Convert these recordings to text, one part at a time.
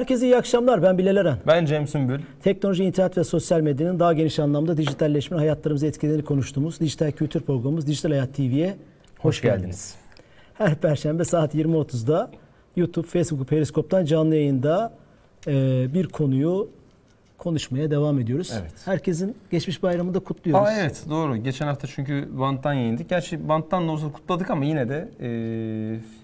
Herkese iyi akşamlar. Ben Bilal Eren. Ben Cem Sümbül. Teknoloji, internet ve sosyal medyanın daha geniş anlamda dijitalleşme hayatlarımızı etkilerini konuştuğumuz dijital kültür programımız Dijital Hayat TV'ye hoş, Hoş geldiniz. geldiniz. Her perşembe saat 20.30'da YouTube, Facebook, Periskop'tan canlı yayında e, bir konuyu konuşmaya devam ediyoruz. Evet. Herkesin geçmiş bayramını da kutluyoruz. Aa evet doğru. Geçen hafta çünkü banttan yayındık. Gerçi banttan da olsa kutladık ama yine de e,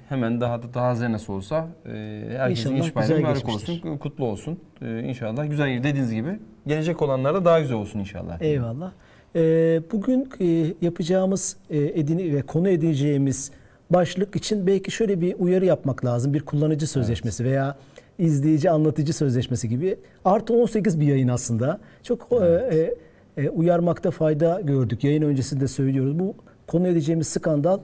hemen daha da daha nasıl olsa e, herkesin İnşallah iş bayramı mübarek olsun, kutlu olsun. E, inşallah güzel dediğiniz gibi gelecek olanlara da daha güzel olsun inşallah. Eyvallah. Ee, bugün e, yapacağımız e, edini ve konu edineceğimiz başlık için belki şöyle bir uyarı yapmak lazım. Bir kullanıcı sözleşmesi veya izleyici anlatıcı sözleşmesi gibi. Artı 18 bir yayın aslında. Çok e, e, e, uyarmakta fayda gördük. Yayın öncesinde söylüyoruz. Bu konu edeceğimiz skandal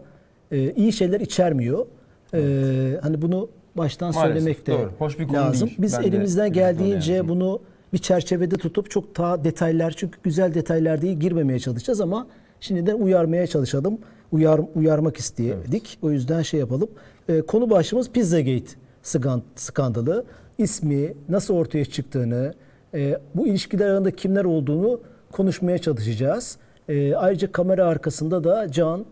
e, iyi şeyler içermiyor. E, hani bunu baştan Maalesef, söylemek de doğru. Hoş bir konu lazım. değil. Biz Ben de elimizden konu geldiğince bunu bir çerçevede tutup çok daha detaylar çünkü güzel detaylar değil girmemeye çalışacağız ama şimdiden uyarmaya çalışalım. Uyar, uyarmak istedik. O yüzden şey yapalım. Ee, konu başlığımız Pizzagate skan- skandalı. İsmi, nasıl ortaya çıktığını, e, bu ilişkiler arasında kimler olduğunu konuşmaya çalışacağız. E, ayrıca kamera arkasında da Can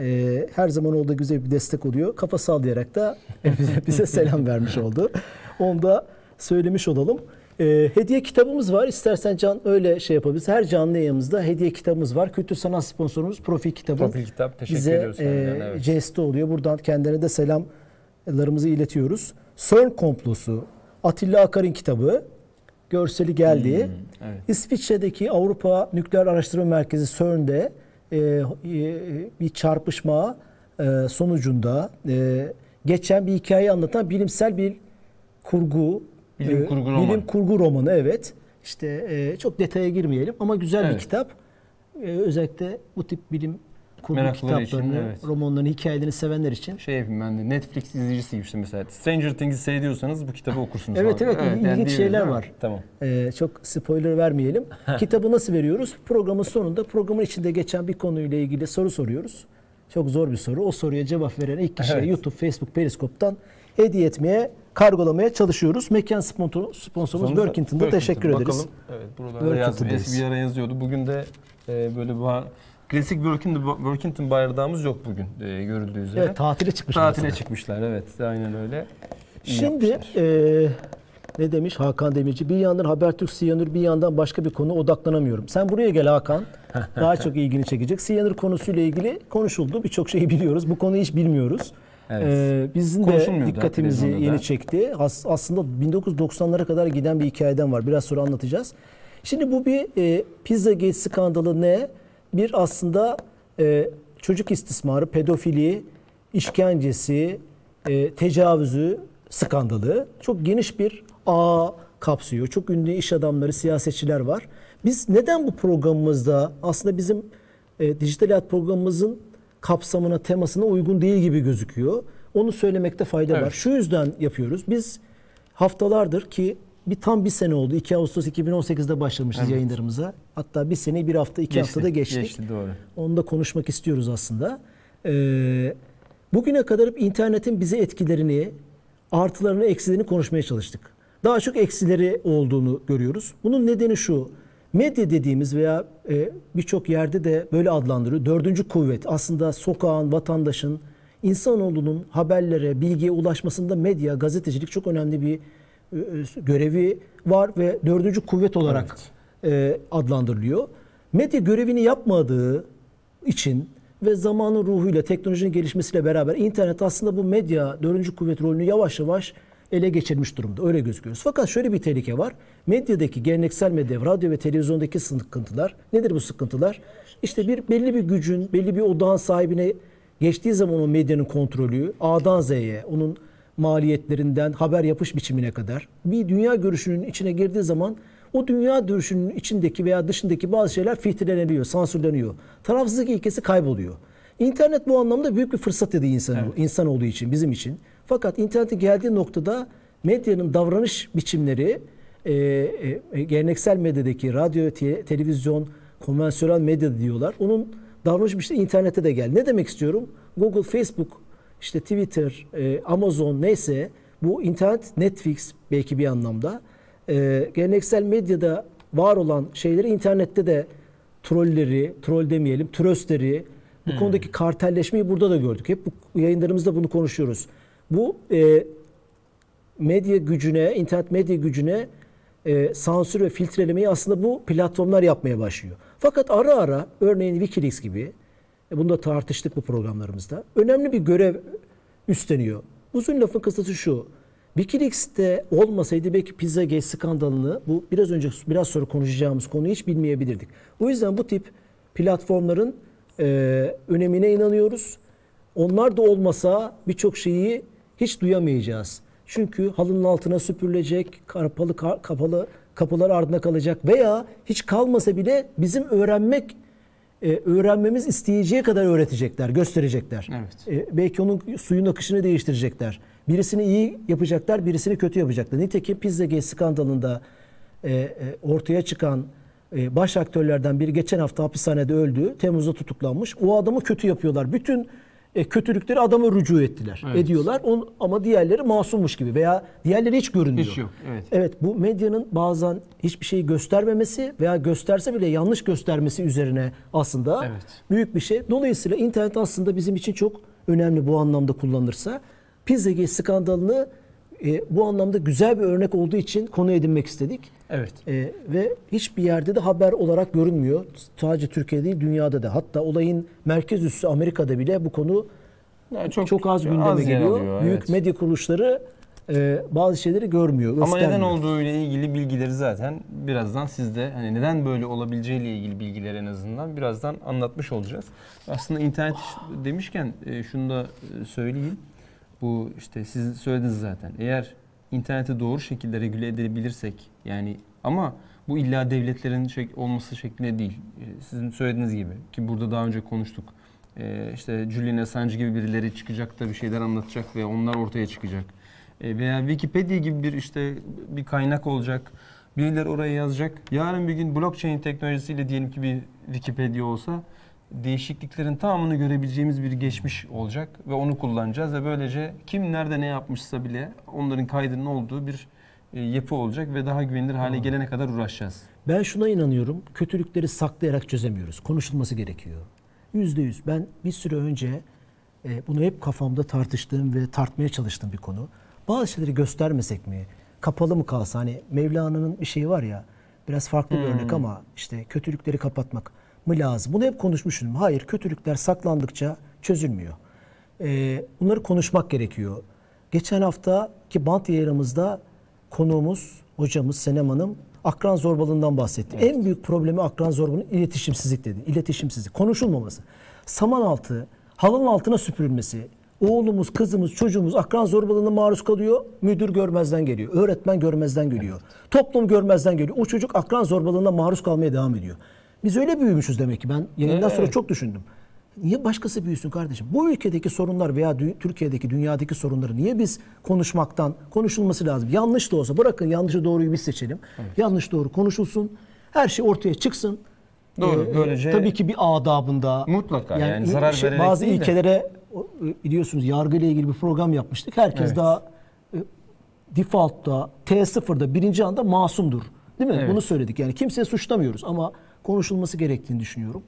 e, her zaman olduğu güzel bir destek oluyor. Kafa sallayarak da bize, bize selam vermiş oldu. Onu da söylemiş olalım. E, hediye kitabımız var. İstersen Can öyle şey yapabiliriz. Her canlı yayımızda hediye kitabımız var. Kültür sanat sponsorumuz Profil Kitabı. Profil kitap teşekkür bize ediyoruz. e, kendilerine, evet. jesti oluyor. Buradan kendilerine de selamlarımızı iletiyoruz. CERN komplosu Atilla Akar'ın kitabı. Görseli geldi. Hmm, evet. İsviçre'deki Avrupa Nükleer Araştırma Merkezi CERN'de e, e, bir çarpışma e, sonucunda e, geçen bir hikayeyi anlatan bilimsel bir kurgu, Bilim e, kurgu roman. bilim kurgu romanı evet. İşte e, çok detaya girmeyelim ama güzel bir Evet. kitap. E, özellikle bu tip bilim kurgu Meraklıları için, kitaplarını, evet. romanlarını, hikayelerini sevenler için. Şey yapayım ben de Netflix izleyicisiyim işte mesela. Stranger Things'i seyrediyorsanız bu kitabı okursunuz. Evet, falan. evet, ilginç diyebiliriz, şeyler değil var. Tamam. Ee, çok spoiler vermeyelim. Kitabı nasıl veriyoruz? Programın sonunda programın içinde geçen bir konuyla ilgili soru soruyoruz. Çok zor bir soru. O soruya cevap veren ilk kişiye Evet. YouTube, Facebook, Periskop'tan hediye etmeye, kargolamaya çalışıyoruz. Mekan sponsor, sponsorumuz Workington. teşekkür ederiz. Bakalım. Evet buralarda yaz, Workington'dayız. eski bir ara yazıyordu. Bugün de e, böyle bir klasik Workington, Workington bayrağımız yok bugün e, görüldüğü üzere. Evet, tatile çıkmış. Tatile mesela. çıkmışlar evet aynen öyle. İyi Şimdi yapmışlar. e, ne demiş Hakan Demirci? Bir yandan Habertürk Siyanür bir yandan başka bir konu odaklanamıyorum. Sen buraya gel Hakan. Daha çok ilgini çekecek. Siyanür konusuyla ilgili konuşuldu. Birçok şeyi biliyoruz. Bu konuyu hiç bilmiyoruz. Evet. E, bizim de dikkatimizi yeni çekti. As- aslında 1990'lara kadar giden bir hikayeden var. Biraz sonra anlatacağız. Şimdi bu bir e, Pizzagate skandalı ne? Bir aslında e, çocuk istismarı, pedofili, işkencesi, e, tecavüzü skandalı. Çok geniş bir ağ kapsıyor. Çok ünlü iş adamları, siyasetçiler var. Biz neden bu programımızda aslında bizim e, dijital hayat programımızın kapsamına, temasına uygun değil gibi gözüküyor. Onu söylemekte fayda var. Evet. Şu yüzden yapıyoruz. Biz haftalardır ki bir tam bir sene oldu. 2 Ağustos 2018'de başlamışız Evet. yayınlarımıza. Hatta bir sene bir hafta iki Geçti, haftada geçtik. Geçti doğru. Onu da konuşmak istiyoruz aslında. Ee, bugüne kadar hep internetin bize etkilerini, artılarını, eksilerini konuşmaya çalıştık. Daha çok eksileri olduğunu görüyoruz. Bunun nedeni şu. Medya dediğimiz veya e, birçok yerde de böyle adlandırıyor. Dördüncü kuvvet aslında sokağın, vatandaşın, insanoğlunun haberlere, bilgiye ulaşmasında medya, gazetecilik çok önemli bir görevi var ve dördüncü kuvvet olarak e, adlandırılıyor. Medya görevini yapmadığı için ve zamanın ruhuyla, teknolojinin gelişmesiyle beraber internet aslında bu medya dördüncü kuvvet rolünü yavaş yavaş ele geçirmiş durumda. Öyle gözüküyor. Fakat şöyle bir tehlike var. Medyadaki geleneksel medya, radyo ve televizyondaki sıkıntılar. Nedir bu sıkıntılar? İşte bir belli bir gücün, belli bir odağın sahibine geçtiği zaman o medyanın kontrolü A'dan Z'ye, onun maliyetlerinden haber yapış biçimine kadar bir dünya görüşünün içine girdiği zaman o dünya görüşünün içindeki veya dışındaki bazı şeyler filtreleniyor, sansürleniyor. Tarafsızlık ilkesi kayboluyor. İnternet bu anlamda büyük bir fırsat dedi insan, insan olduğu için, bizim için. Fakat internetin geldiği noktada medyanın davranış biçimleri e, e, e, geleneksel medyadaki radyo, te- televizyon, konvansiyonel medya diyorlar. Onun davranış biçimleri internete de geldi. Ne demek istiyorum? Google, Facebook, işte Twitter, e, Amazon neyse Bu internet Netflix belki bir anlamda e, geleneksel medyada var olan şeyleri internette de trolleri, troll demeyelim, tröstleri, bu konudaki kartelleşmeyi burada da gördük. Hep bu yayınlarımızda bunu konuşuyoruz. Bu e, medya gücüne, internet medya gücüne e, sansür ve filtrelemeyi aslında bu platformlar yapmaya başlıyor. Fakat ara ara örneğin Wikileaks gibi, e, bunu da tartıştık bu programlarımızda, önemli bir görev üstleniyor. Uzun lafın kısası şu, Wikileaks'te olmasaydı belki Pizzagate skandalını, bu biraz önce biraz sonra konuşacağımız konuyu hiç bilmeyebilirdik. O yüzden bu tip platformların e, önemine inanıyoruz. Onlar da olmasa birçok şeyi hiç duyamayacağız. Çünkü halının altına süpürülecek, kapalı kapalı kapılar ardına kalacak veya hiç kalmasa bile bizim öğrenmek e, öğrenmemiz isteyeceği kadar öğretecekler, gösterecekler. Evet. E, belki onun suyun akışını değiştirecekler. Birisini iyi yapacaklar, birisini kötü yapacaklar. Nitekim Pizzagate skandalında e, e, ortaya çıkan e, baş aktörlerden biri geçen hafta hapishanede öldü. Temmuz'da tutuklanmış. O adamı kötü yapıyorlar. Bütün e, kötülükleri adama rücu ettiler. Evet. Ediyorlar. On, ama diğerleri masummuş gibi veya diğerleri hiç görünmüyor. Hiç yok, evet. Evet bu medyanın bazen hiçbir şeyi göstermemesi veya gösterse bile yanlış göstermesi üzerine aslında Evet. büyük bir şey. Dolayısıyla internet aslında bizim için çok önemli bu anlamda kullanılırsa. Pizzagate skandalını e, bu anlamda güzel bir örnek olduğu için konu edinmek istedik. Evet. E, ve hiçbir yerde de haber olarak görünmüyor. Sadece Türkiye'de değil dünyada da. Hatta olayın merkez üssü Amerika'da bile bu konu Yani çok, az gündeme yer geliyor. alıyor, Büyük evet. medya kuruluşları e, bazı şeyleri görmüyor, Ama neden olduğu ile ilgili bilgileri zaten birazdan sizde hani neden böyle olabileceği ile ilgili bilgiler en azından birazdan anlatmış olacağız. Aslında internet demişken e, şunu da e, söyleyeyim. Bu işte siz söylediniz zaten. Eğer interneti doğru şekilde regüle edebilirsek yani ama bu illa devletlerin şey, olması şeklinde değil. E, Sizin söylediğiniz gibi ki burada daha önce konuştuk. E, işte Julian Assange gibi birileri çıkacak da bir şeyler anlatacak ve onlar ortaya çıkacak. E, veya Wikipedia gibi bir işte bir kaynak olacak. Birileri oraya yazacak. Yarın bir gün blockchain teknolojisiyle diyelim ki bir Wikipedia olsa değişikliklerin tamamını görebileceğimiz bir geçmiş olacak ve onu kullanacağız ve böylece kim nerede ne yapmışsa bile onların kaydının olduğu bir e, yapı olacak ve daha güvenilir hale gelene kadar uğraşacağız. Ben şuna inanıyorum. Kötülükleri saklayarak çözemiyoruz. Konuşulması gerekiyor. Yüzde yüz. Ben bir süre önce e, bunu hep kafamda tartıştığım ve tartmaya çalıştığım bir konu. Bazı şeyleri göstermesek mi? Kapalı mı kalsa? Hani Mevlana'nın bir şeyi var ya. Biraz farklı bir örnek ama işte kötülükleri kapatmak mı lazım? Bunu hep konuşmuşum. Hayır, kötülükler saklandıkça çözülmüyor. E, bunları konuşmak gerekiyor. Geçen haftaki bant yayınımızda konuğumuz, hocamız Senem Hanım akran zorbalığından bahsetti. En büyük problemi akran zorbalığının iletişimsizlik dedi. İletişimsizlik, konuşulmaması. Saman altı, halının altına süpürülmesi. Oğlumuz, kızımız, çocuğumuz akran zorbalığına maruz kalıyor. Müdür görmezden geliyor. Öğretmen görmezden geliyor. Toplum görmezden geliyor. O çocuk akran zorbalığına maruz kalmaya devam ediyor. Biz öyle büyümüşüz demek ki. Ben yayından sonra Evet. çok düşündüm. Niye başkası büyüsün kardeşim? Bu ülkedeki sorunlar veya dü- Türkiye'deki, dünyadaki sorunları niye biz konuşmaktan, konuşulması lazım. Yanlış da olsa bırakın yanlışı doğruyu biz seçelim. Yanlış doğru konuşulsun. Her şey ortaya çıksın. Doğru, Ee, böylece- tabii ki bir adabında. Mutlaka, yani zarar şey- vererek Bazı değil de. ilkelere o, e, biliyorsunuz yargıyla ilgili bir program yapmıştık. Herkes Evet. daha e, default'ta T0'da birinci anda masumdur. Değil mi? Evet. Bunu söyledik. Yani kimseye suçlamıyoruz ama konuşulması gerektiğini düşünüyorum.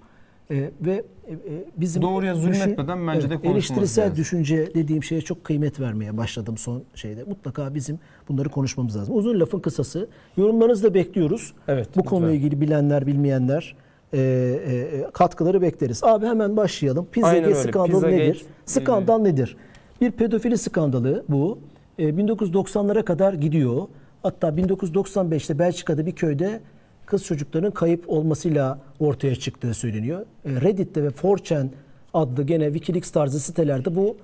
Ee, ve e, e, bizim Doğruya zulmetmeden bence de konuşulması eleştirisel lazım. düşünce dediğim şeye çok kıymet vermeye başladım son şeyde. Mutlaka bizim bunları konuşmamız lazım. Uzun lafın kısası. Yorumlarınızı da bekliyoruz. Evet, Bu lütfen. konuyla ilgili bilenler, bilmeyenler e, e, katkıları bekleriz. Abi hemen başlayalım. Aynen Pizzagate öyle. skandalı Pizzagate, nedir? Skandal nedir? Bir pedofili skandalı bu. E, 1990'lara kadar gidiyor. Hatta 1995'te Belçika'da bir köyde kız çocukların kayıp olmasıyla ortaya çıktığı söyleniyor. E, Reddit'te ve 4chan adlı gene Wikileaks tarzı sitelerde bu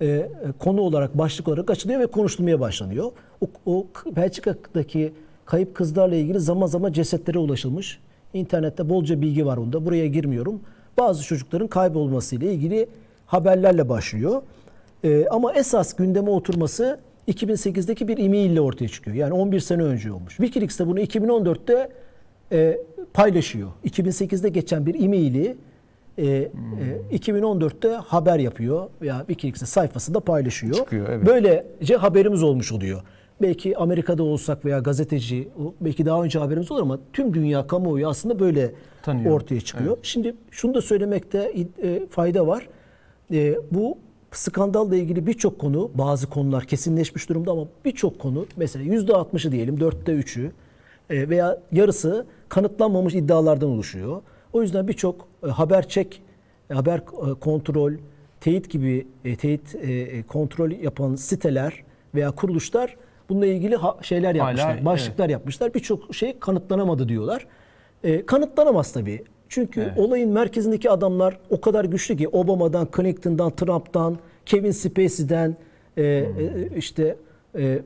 e, e, konu olarak başlık olarak açılıyor ve konuşulmaya başlanıyor. O, o Belçika'daki kayıp kızlarla ilgili zaman zaman cesetlere ulaşılmış. İnternette bolca bilgi var onda. Buraya girmiyorum. Bazı çocukların kaybolmasıyla ilgili haberlerle başlıyor. E, ama esas gündeme oturması 2008'deki bir e-mail ile ortaya çıkıyor. Yani 11 sene önce olmuş. Wikileaks de bunu 2014'te e, paylaşıyor. 2008'de geçen bir e-maili e, e, 2014'te haber yapıyor veya Wikileaks'in sayfasında paylaşıyor. Çıkıyor, evet. Böylece haberimiz olmuş oluyor. Belki Amerika'da olsak veya gazeteci belki daha önce haberimiz olur ama tüm dünya kamuoyu aslında böyle Tanıyor. ortaya çıkıyor. Şimdi şunu da söylemekte e, fayda var. E, bu skandalla ilgili birçok konu, bazı konular kesinleşmiş durumda ama birçok konu mesela %60'ı diyelim, dörtte üçü e, veya yarısı kanıtlanmamış iddialardan oluşuyor. O yüzden birçok e, haber çek, e, haber e, kontrol, teyit gibi teyit kontrol yapan siteler veya kuruluşlar bununla ilgili şeyler Hala, yapmışlar, başlıklar yapmışlar. Birçok şey kanıtlanamadı diyorlar. E, kanıtlanamaz tabii. Çünkü Evet. olayın merkezindeki adamlar o kadar güçlü ki Obama'dan, Clinton'dan, Trump'tan, Kevin Spacey'den, e, e, işte e,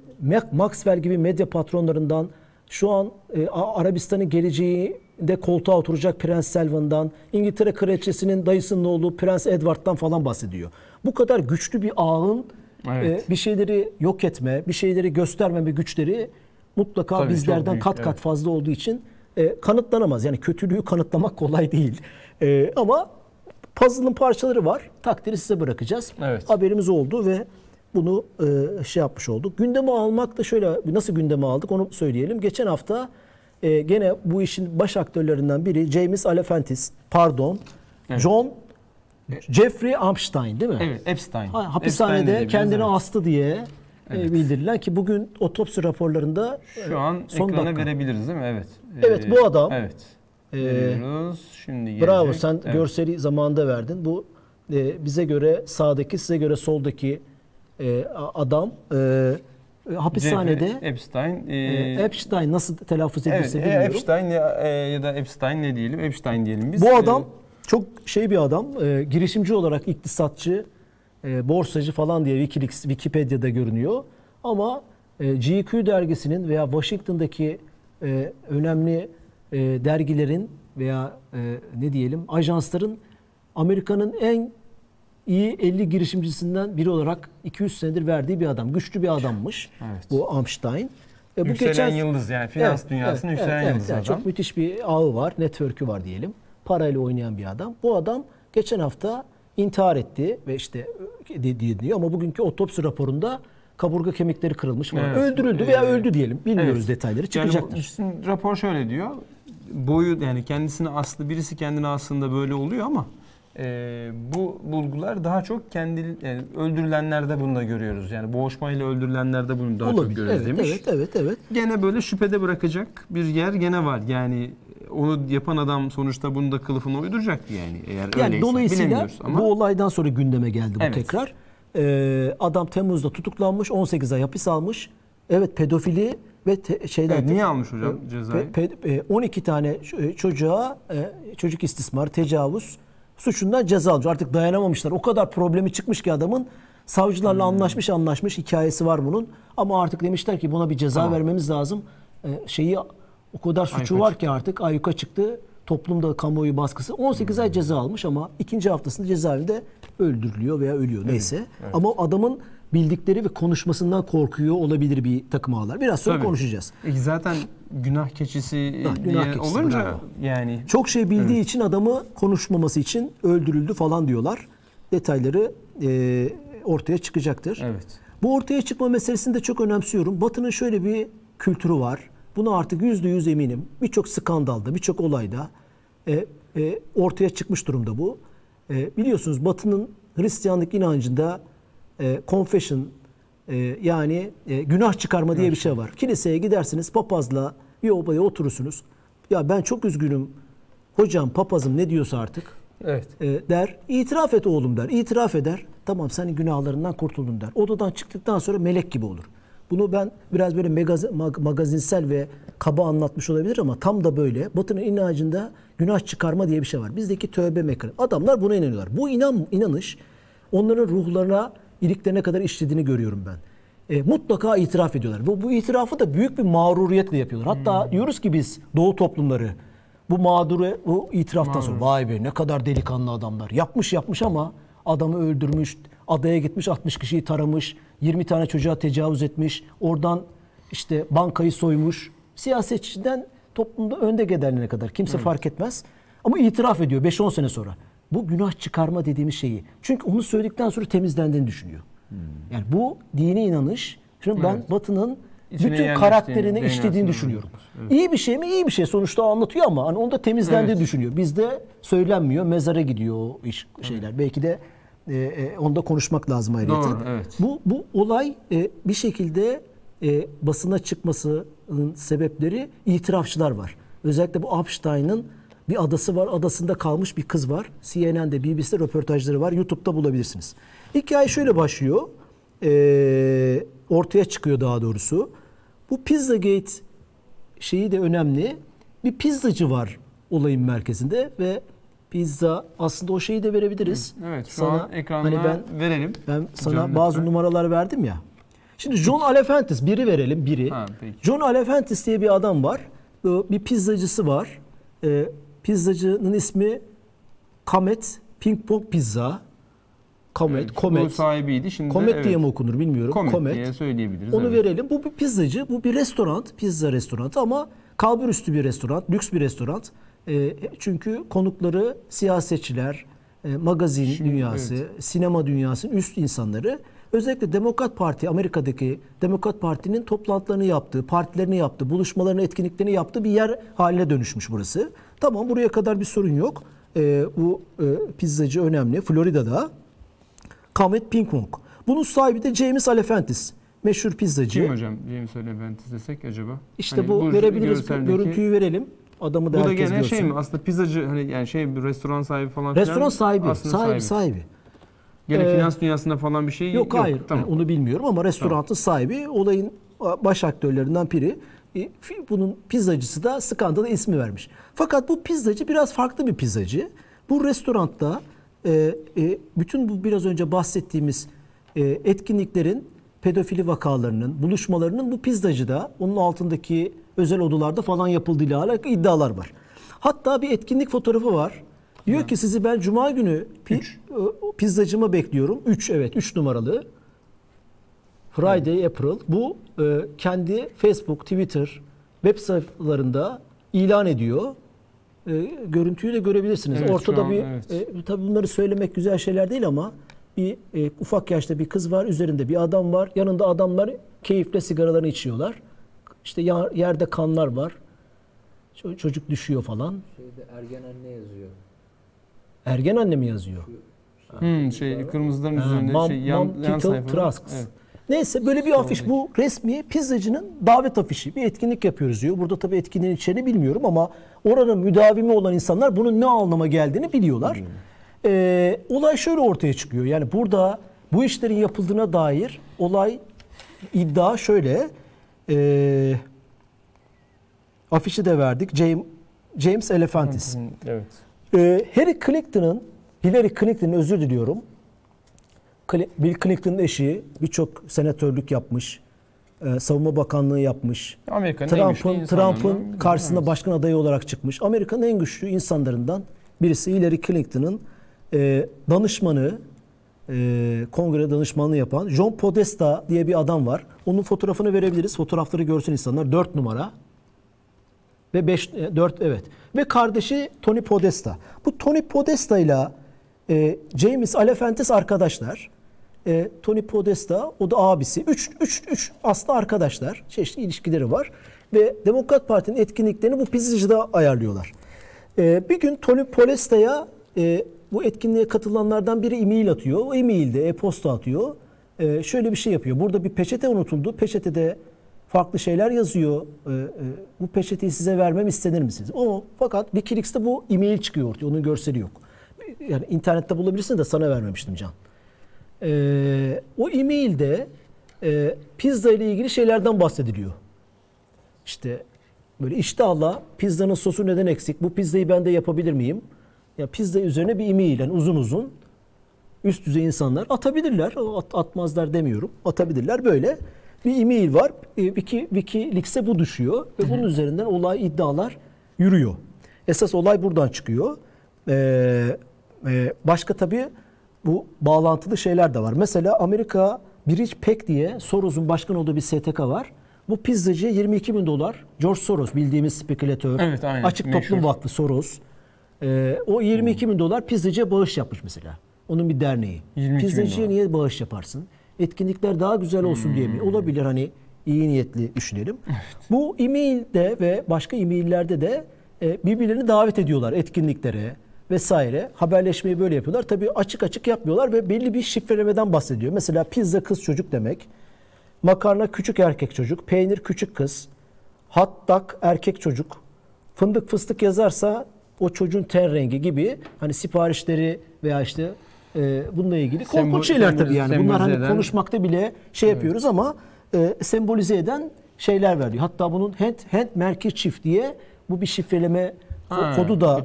Maxwell gibi medya patronlarından, şu an e, Arabistan'ın geleceğinde koltuğa oturacak Prens Selvan'dan, İngiltere Kraliçesi'nin dayısının oğlu Prens Edward'dan falan bahsediyor. Bu kadar güçlü bir ağın Evet. e, bir şeyleri yok etme, bir şeyleri göstermeme güçleri mutlaka Tabii, bizlerden büyük, kat kat evet. fazla olduğu için e, kanıtlanamaz. Yani kötülüğü kanıtlamak kolay değil. E, ama puzzle'ın parçaları var. Takdiri size bırakacağız. Evet. Haberimiz oldu ve bunu e, şey yapmış olduk. Gündeme almak da şöyle nasıl gündeme aldık onu söyleyelim. Geçen hafta e, gene bu işin baş aktörlerinden biri James Alefantis, pardon, Evet. John Jeffrey Epstein değil mi? Evet, Epstein. Ha, Epstein hapishanede diyebiliriz, kendini evet. astı diye e, Evet. bildirilen ki bugün otopsi raporlarında e, Şu an son ekrana dakika. verebiliriz değil mi? Evet. Evet, bu adam- Evet. Ee, Veriyoruz. Şimdi gelecek. Bravo sen Evet. görseli zamanında verdin. Bu e, bize göre sağdaki size göre soldaki e, adam e, e, hapishanede Jeffrey Epstein. e, e, Epstein nasıl telaffuz evet, edilse e, bilmiyorum. Epstein ya, e, ya da Epstein ne diyelim? Epstein diyelim biz. Bu E, adam çok şey bir adam. e, girişimci olarak iktisatçı, e, borsacı falan diye Wikileaks, Wikipedia'da görünüyor. Ama e, GQ dergisinin veya Washington'daki e, önemli e, dergilerin veya e, ne diyelim ajansların Amerika'nın en iyi 50 girişimcisinden biri olarak 200 senedir verdiği bir adam. Güçlü bir adammış Evet. bu Epstein. E, bu yükselen yıldız yani finans Evet, dünyasının evet, yükselen evet, yıldız yani adam. Çok müthiş bir ağı var, network'ü var diyelim. Parayla oynayan bir adam. Bu adam geçen hafta intihar etti ve işte dediği diyor ama bugünkü otopsi raporunda kaburga kemikleri kırılmış falan. Evet. Öldürüldü veya Ee, öldü diyelim. Bilmiyoruz evet. detayları. Yani Çıkacaktır. şimdi rapor şöyle diyor. Boyu yani kendisini aslı birisi kendini aslında böyle oluyor ama e, bu bulgular daha çok kendi yani öldürülenlerde bunu da görüyoruz. Yani boğuşmayla öldürülenlerde bunu daha çok Olabilir. görüyoruz Evet, demiş. evet, evet, evet. Gene böyle şüphede bırakacak bir yer gene var. Yani onu yapan adam sonuçta bunu da kılıfına uyduracaktı yani. Eğer Yani öyleyse dolayısıyla ama bu olaydan sonra gündeme geldi bu Evet. tekrar. Ee, adam Temmuz'da tutuklanmış, 18 ay hapis almış. Evet pedofili ve te- şeyden Evet, niye almış hocam cezayı? Pe- pe- e, 12 tane ç- çocuğa e, çocuk istismar, tecavüz suçundan ceza almış. Artık dayanamamışlar. O kadar problemi çıkmış ki adamın savcılarla Hmm. anlaşmış anlaşmış hikayesi var bunun. Ama artık demişler ki buna bir ceza Tamam. vermemiz lazım. E, şeyi o kadar suçu Ayyuka var ki artık ayyuka çıktı. Toplumda kamuoyu baskısı. 18 ay ceza almış ama ikinci haftasında cezaevinde öldürülüyor veya ölüyor neyse. Ama adamın bildikleri ve konuşmasından korkuyor olabilir bir takım ağlar. Biraz sonra Tabii. konuşacağız. E, zaten günah keçisi Ha, diye günah keçisi, olunca bravo. yani Çok şey bildiği için adamı konuşmaması için öldürüldü falan diyorlar. Detayları e, ortaya çıkacaktır. evet. Bu ortaya çıkma meselesini de çok önemsiyorum. Batı'nın şöyle bir kültürü var. Buna artık yüzde yüz eminim. Birçok skandalda, birçok olayda e, e, ortaya çıkmış durumda bu. E, biliyorsunuz Batı'nın Hristiyanlık inancında e, confession e, yani e, günah çıkarma diye bir şey var. Kiliseye gidersiniz papazla bir obaya oturursunuz. Ya ben çok üzgünüm. Hocam papazım ne diyorsa artık Evet. e, der. İtiraf et oğlum der. İtiraf eder. Tamam senin günahlarından kurtuldun der. Odadan çıktıktan sonra melek gibi olur. Bunu ben biraz böyle megaz- mag- magazinsel ve kaba anlatmış olabilir ama tam da böyle. Batı'nın inancında günah çıkarma diye bir şey var. Bizdeki tövbe mekanı. Adamlar buna inanıyorlar. Bu inan inanış onların ruhlarına, iliklerine kadar işlediğini görüyorum ben. E, mutlaka itiraf ediyorlar. Ve bu itirafı da büyük bir mağruriyetle yapıyorlar. Hatta diyoruz ki biz Doğu toplumları bu mağduru bu itiraftan sonra vay be ne kadar delikanlı adamlar. Yapmış yapmış ama adamı öldürmüş, adaya gitmiş 60 kişiyi taramış, 20 tane çocuğa tecavüz etmiş, oradan işte bankayı soymuş. Siyasetçiden toplumda önde giderlerine kadar kimse fark etmez. Ama itiraf ediyor 5-10 sene sonra. Bu günah çıkarma dediğimiz şeyi. Çünkü onu söyledikten sonra temizlendiğini düşünüyor. Yani bu dini inanış. Şimdi ben Evet. Batı'nın İçine bütün karakterini işlediğini düşünüyorum. Evet. İyi bir şey mi? İyi bir şey. Sonuçta anlatıyor ama hani onu da temizlendiğini Evet. düşünüyor. Bizde söylenmiyor. Mezara gidiyor iş şeyler. Belki de e, e, onda konuşmak lazım ayrıca. Doğru, evet. Bu bu olay e, bir şekilde e, basına çıkmasının sebepleri itirafçılar var. Özellikle bu Epstein'ın bir adası var. Adasında kalmış bir kız var. CNN'de, BBC'de röportajları var. YouTube'da bulabilirsiniz. Hikaye şöyle başlıyor. E, ortaya çıkıyor daha doğrusu. Bu Pizzagate şeyi de önemli. Bir pizzacı var olayın merkezinde ve pizza aslında o şeyi de verebiliriz. Evet şu Sana, an ekranına hani ben verelim. ben sana Can bazı lütfen. numaralar verdim ya. Şimdi John Alefantis biri verelim biri. Ha, peki. John Alefantis diye bir adam var. Ee, Bir pizzacısı var. Ee, Pizzacının ismi Comet Ping Pong Pizza. Comet, Evet, Bu Comet. sahibiydi. Şimdi Comet evet, diye mi okunur bilmiyorum. Comet, Comet. diye söyleyebiliriz. Onu evet. verelim. Bu bir pizzacı, bu bir restoran, pizza restoranı ama kalbur üstü bir restoran, lüks bir restoran. Ee, çünkü konukları siyasetçiler, e, magazin Şimdi, dünyası, sinema dünyasının üst insanları. Özellikle Demokrat Parti, Amerika'daki Demokrat Parti'nin toplantılarını yaptığı, partilerini yaptığı, buluşmalarını, etkinliklerini yaptığı bir yer haline dönüşmüş burası. Tamam buraya kadar bir sorun yok. Ee, bu e, pizzacı önemli. Florida'da. Comet Ping Pong. Bunun sahibi de James Alefantis. Meşhur pizzacı. Kim hocam James Aleventis desek acaba? İşte Hani bu verebiliriz. görseldeki- Görüntüyü verelim. Adamı da Bu da gene görsün. şey mi? Aslında pizzacı hani yani şey bir restoran sahibi falan filan. Restoran sahibi, Aslında sahibi, sahibi. Gene Ee, finans dünyasında falan bir şey Yok, hayır, Tamam. yani onu bilmiyorum ama restoranın sahibi olayın baş aktörlerinden biri. E, Bunun pizzacısı da skandala ismi vermiş. Fakat bu pizzacı biraz farklı bir pizzacı. Bu restoranda e, e, bütün bu biraz önce bahsettiğimiz e, etkinliklerin pedofili vakalarının, buluşmalarının bu pizzacıda, onun altındaki özel odalarda falan yapıldığıyla alakalı iddialar var. Hatta bir etkinlik fotoğrafı var. Diyor ki sizi ben cuma günü pi- e, pizzacıma bekliyorum. 3 evet 3 numaralı. Friday April. Bu e, kendi Facebook, Twitter, web sayfalarında ilan ediyor. E, görüntüyü de görebilirsiniz. Evet, şu Ortada an, bir evet. e, tabii bunları söylemek güzel şeyler değil ama bir e, ufak yaşta bir kız var, üzerinde bir adam var. Yanında adamlar keyifle sigaralarını içiyorlar. İşte ya- yerde kanlar var. Ço- Çocuk düşüyor falan. Şeyde ergen anne yazıyor. Ergen anne mi yazıyor? Hmm, şey kırmızıların Ha, üzerinde Mom- şey yan, Mom yan Tittle sayfada. Trusks. Evet. Neyse böyle bir afiş bu resmi pizzacının davet afişi. Bir etkinlik yapıyoruz diyor. Burada tabii etkinliğin içeriğini bilmiyorum ama oranın müdavimi olan insanlar bunun ne anlama geldiğini biliyorlar. Ee, olay şöyle ortaya çıkıyor. Yani burada bu işlerin yapıldığına dair olay iddia şöyle. Ee, afişi de verdik. James, James Alefantis. Evet. Ee, Harry Clinton'ın, Hillary Clinton'ın özür diliyorum. Bill Clinton'ın eşi birçok senatörlük yapmış. e, savunma bakanlığı yapmış. Amerika'nın en güçlü Trump'ın Trump'ın karşısında Evet. başkan adayı olarak çıkmış. Amerika'nın en güçlü insanlarından birisi Hillary Clinton'ın e, danışmanı, e, kongre danışmanlığı yapan John Podesta diye bir adam var. Onun fotoğrafını verebiliriz. Fotoğrafları görsün insanlar. 4 numara ve 5 4 evet. Ve kardeşi Tony Podesta. Bu Tony Podesta ile e, James Alefantis arkadaşlar. E, Tony Podesta o da abisi. 3 3 3 aslında arkadaşlar. Çeşitli ilişkileri var ve Demokrat Parti'nin etkinliklerini bu pizzacıda ayarlıyorlar. E, bir gün Tony Podesta'ya e, bu etkinliğe katılanlardan biri e-mail atıyor. O e-mailde e-posta atıyor. E, şöyle bir şey yapıyor. Burada bir peçete unutuldu. Peçetede farklı şeyler yazıyor. Ee, e, bu peçeteyi size vermem istenir misiniz? O fakat Wikileaks'te bu e-mail çıkıyor ortaya. Onun görseli yok. Yani internette bulabilirsin de sana vermemiştim Can. Ee, o e-mailde e, pizza ile ilgili şeylerden bahsediliyor. İşte böyle iştahla pizzanın sosu neden eksik? Bu pizzayı ben de yapabilir miyim? Ya pizza üzerine bir e-mail yani uzun uzun üst düzey insanlar atabilirler. At, atmazlar demiyorum. Atabilirler böyle. Bir e-mail var. E, Wiki, Wikileaks'e bu düşüyor. Ve bunun üzerinden olay iddialar yürüyor. Esas olay buradan çıkıyor. Ee, e, başka tabii bu bağlantılı şeyler de var. Mesela Amerika Bridge Pack diye Soros'un başkan olduğu bir STK var. Bu pizzacıya 22 bin dolar George Soros bildiğimiz spekülatör. Evet, aynen. Açık Toplum Meşhur. Vakfı Soros. Ee, o 22 bin dolar pizzacıya bağış yapmış mesela. Onun bir derneği. 22 bin Pizzacıya niye bağış yaparsın? Etkinlikler daha güzel olsun diye Hmm. mi? Olabilir hani iyi niyetli düşünelim. Bu e-mailde ve başka e-maillerde de e, birbirlerini davet ediyorlar etkinliklere vesaire. Haberleşmeyi böyle yapıyorlar. Tabii açık açık yapmıyorlar ve belli bir şifrelemeden bahsediyor. Mesela pizza kız çocuk demek. Makarna küçük erkek çocuk, peynir küçük kız, hot dog erkek çocuk, fındık fıstık yazarsa o çocuğun ten rengi gibi hani siparişleri veya işte e, bununla ilgili Sembol- korkunç şeyler sembol- tabii yani. Bunlar hani eden- konuşmakta bile şey yapıyoruz ama e, sembolize eden şeyler veriliyor. Hatta bunun hand, hand merkez çift diye bu bir şifreleme Ha, kodu da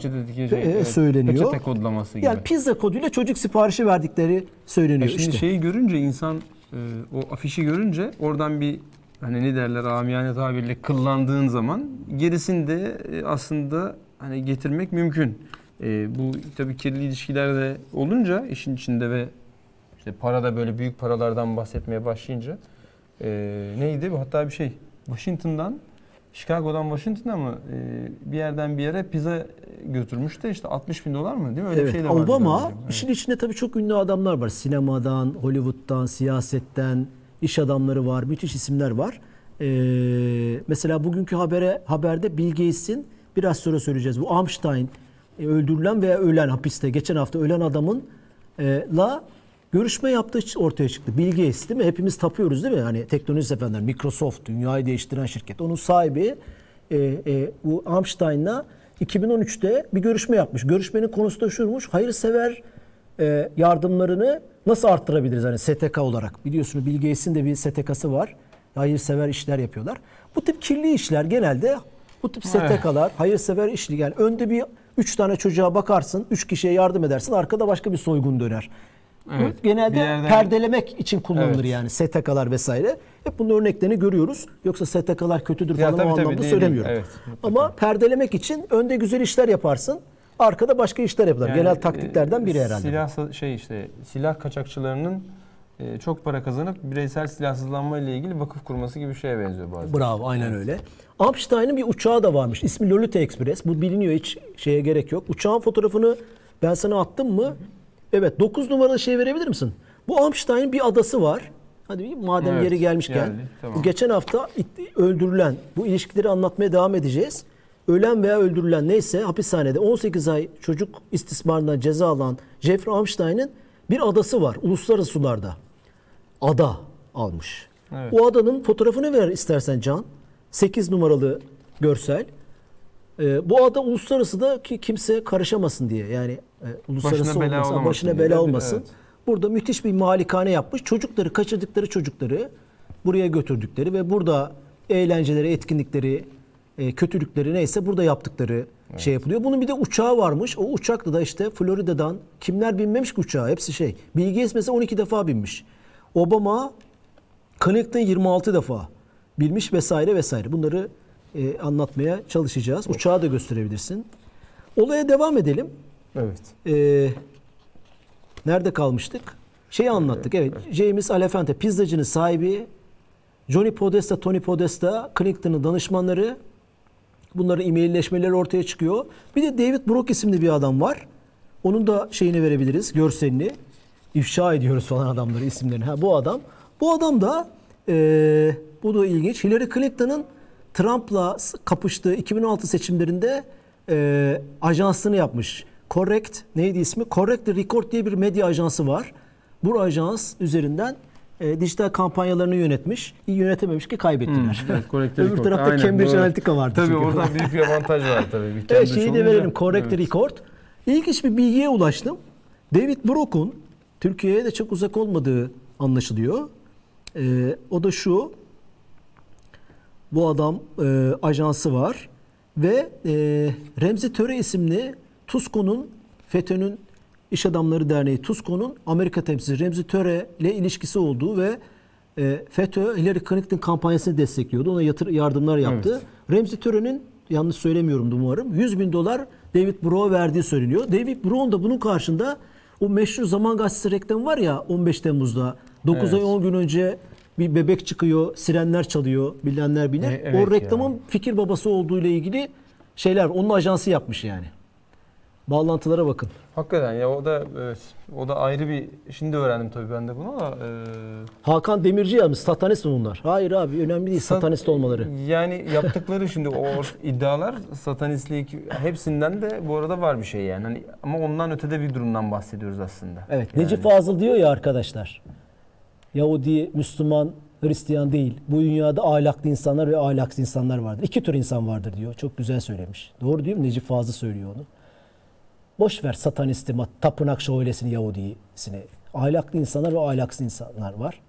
e, söyleniyor. Peçete kodlaması gibi. Yani pizza koduyla çocuk siparişi verdikleri söyleniyor Ya şimdi işte. şeyi görünce insan e, o afişi görünce oradan bir hani ne derler amiyane tabirle kıllandığın zaman gerisini de e, aslında hani getirmek mümkün. E, bu tabii kirli ilişkilerde olunca işin içinde ve işte parada böyle büyük paralardan bahsetmeye başlayınca e, neydi bu hatta bir şey Washington'dan Chicago'dan Washington'a mı e, bir yerden bir yere pizza götürmüş de işte 60 bin dolar mı değil mi? Öyle bir Evet, şey de vardı Obama. Evet. işin içinde tabii çok ünlü adamlar var. Sinemadan, Hollywood'dan, siyasetten, iş adamları var. Müthiş isimler var. Ee, mesela bugünkü habere haberde Bill Gates'in biraz sonra söyleyeceğiz. Bu Amstein e, öldürülen veya ölen hapiste geçen hafta ölen adamın e, la görüşme yaptığı ortaya çıktı. Bill Gates değil mi? Hepimiz tapıyoruz değil mi? Hani teknoloji seferler, Microsoft, dünyayı değiştiren şirket. Onun sahibi e, e, bu Amstein'la 2013'te bir görüşme yapmış. Görüşmenin konusu da şuymuş. Hayırsever e, yardımlarını nasıl arttırabiliriz? Hani STK olarak. Biliyorsunuz Bill Gates'in de bir STK'sı var. Hayırsever işler yapıyorlar. Bu tip kirli işler genelde bu tip STK'lar, hayırsever işli yani önde bir üç tane çocuğa bakarsın, üç kişiye yardım edersin, arkada başka bir soygun döner. Evet, genelde yerden- perdelemek için kullanılır Evet. yani STK'lar vesaire. Hep bunun örneklerini görüyoruz. Yoksa STK'lar kötüdür Ya falan tabii o tabii, anlamda değil, söylemiyorum. Evet. Ama perdelemek için önde güzel işler yaparsın. Arkada başka işler yapılır. Yani, Genel taktiklerden biri e, herhalde. Silah şey işte silah kaçakçılarının e, çok para kazanıp bireysel silahsızlanma ile ilgili vakıf kurması gibi bir şeye benziyor bazen. Bravo aynen öyle. Amstein'in bir uçağı da varmış. İsmi Lolita Express. Bu biliniyor hiç şeye gerek yok. Uçağın fotoğrafını ben sana attım mı? Evet 9 numaralı şey verebilir misin? Bu Amstein'in bir adası var. Hadi madem Evet, yeri gelmişken. geldi, tamam. Bu geçen hafta öldürülen bu ilişkileri anlatmaya devam edeceğiz. Ölen veya öldürülen neyse hapishanede 18 ay çocuk istismarından ceza alan Jeffrey Amstein'in bir adası var uluslararası sularda. Ada almış. Evet. O adanın fotoğrafını ver istersen Can. 8 numaralı görsel. Ee, bu ada uluslararası da ki kimse karışamasın diye. Yani e, uluslararası Başına bela olmasın, başına bela olmasın. evet. Burada müthiş bir malikane yapmış. Çocukları, kaçırdıkları çocukları buraya götürdükleri ve burada eğlenceleri, etkinlikleri, e, kötülükleri neyse burada yaptıkları şey yapılıyor. Bunun bir de uçağı varmış. O uçakla da işte Florida'dan kimler binmemiş ki uçağa? Hepsi şey. Gates mesela 12 defa binmiş. Obama Clinton 26 defa bilmiş vesaire vesaire. Bunları e, anlatmaya çalışacağız. Uçağı da gösterebilirsin. Olaya devam edelim. Evet. Ee, nerede kalmıştık? Şeyi anlattık. Evet. James Alefante pizzacının sahibi Johnny Podesta, Tony Podesta, Clinton'ın danışmanları. Bunların e-mailleşmeleri ortaya çıkıyor. Bir de David Brock isimli bir adam var. Onun da şeyini verebiliriz, görselini. İfşa ediyoruz falan adamları isimlerini. Ha, bu adam. Bu adam da eee, bu da ilginç. Hillary Clinton'ın Trump'la kapıştığı 2016 seçimlerinde eee ajansını yapmış. Correct neydi ismi? Correct the Record diye bir medya ajansı var. Bu ajans üzerinden e, dijital kampanyalarını yönetmiş. İyi yönetememiş ki kaybettiler. Evet, Correct Öbür Record. tarafta Aynen, Cambridge doğru. Analytica vardı. Tabii çünkü. oradan büyük bir avantaj var tabii. Bir Evet, şeyi de verelim. Correct Evet. Record. İlginç bir bilgiye ulaştım. David Brock'un Türkiye'ye de çok uzak olmadığı anlaşılıyor. Ee, o da şu. Bu adam e, ajansı var ve e, Remzi Töre isimli TUSKO'nun FETÖ'nün İş Adamları Derneği TUSKO'nun Amerika temsilcisi Remzi Töre ile ilişkisi olduğu ve e, FETÖ Hillary Clinton kampanyasını destekliyordu. Ona yatır, yardımlar yaptı. Remzi Töre'nin yanlış söylemiyorum umarım 100 bin dolar David Brock'a verdiği söyleniyor. David Brock'un da bunun karşında o meşhur Zaman Gazetesi reklamı var ya 15 Temmuz'da 9 Evet. ay 10 gün önce bir bebek çıkıyor, sirenler çalıyor, bilenler bilir. E, evet o reklamın ya. fikir babası olduğu ile ilgili şeyler, onun ajansı yapmış yani. Bağlantılara bakın. Hakikaten ya o da evet, o da ayrı bir şimdi öğrendim tabii ben de bunu ama e, Hakan Demirci yazmış. Satanist mi bunlar? Hayır abi önemli değil Sat- satanist olmaları. Yani yaptıkları şimdi o iddialar satanistlik hepsinden de bu arada var bir şey yani. Hani ama ondan ötede bir durumdan bahsediyoruz aslında. Evet. Yani. Necip Fazıl diyor ya arkadaşlar. Yahudi, Müslüman, Hristiyan değil. Bu dünyada ahlaklı insanlar ve ahlaksız insanlar vardır. İki tür insan vardır diyor. Çok güzel söylemiş. Doğru değil mi? Necip Fazıl söylüyor onu. Boş ver satanisti, tapınak şövalesini, Yahudisini. Ahlaklı insanlar ve ahlaksız insanlar var.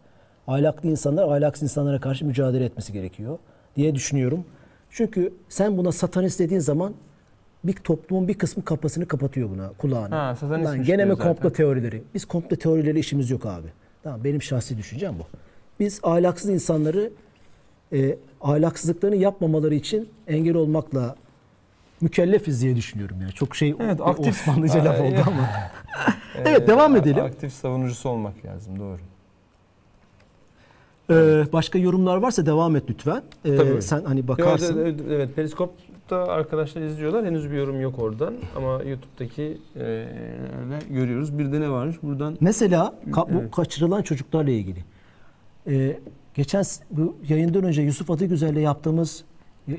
Ahlaklı insanlar ahlaksız insanlara karşı mücadele etmesi gerekiyor diye düşünüyorum. Çünkü sen buna satanist dediğin zaman bir toplumun bir kısmı kapısını kapatıyor buna, kulağını. Ha, Lan gene mi komplo teorileri? Biz komplo teorileri işimiz yok abi. Tamam benim şahsi düşüncem bu. Biz ahlaksız insanları e, ahlaksızlıklarını yapmamaları için engel olmakla mükellefiz diye düşünüyorum yani. Çok şey Evet, aktif- Osmanlıca laf oldu ama. Evet, devam edelim. Aktif savunucusu olmak lazım doğru. Ee, başka yorumlar varsa devam et lütfen. Ee, Tabii. sen hani Evet, bakarsın. evet, evet Periskop'ta arkadaşlar izliyorlar. Henüz bir yorum yok oradan ama YouTube'daki e, görüyoruz. Bir de ne varmış buradan? Mesela ka- bu Evet. kaçırılan çocuklarla ilgili. Ee, geçen bu yayından önce Yusuf Adıgüzel'le yaptığımız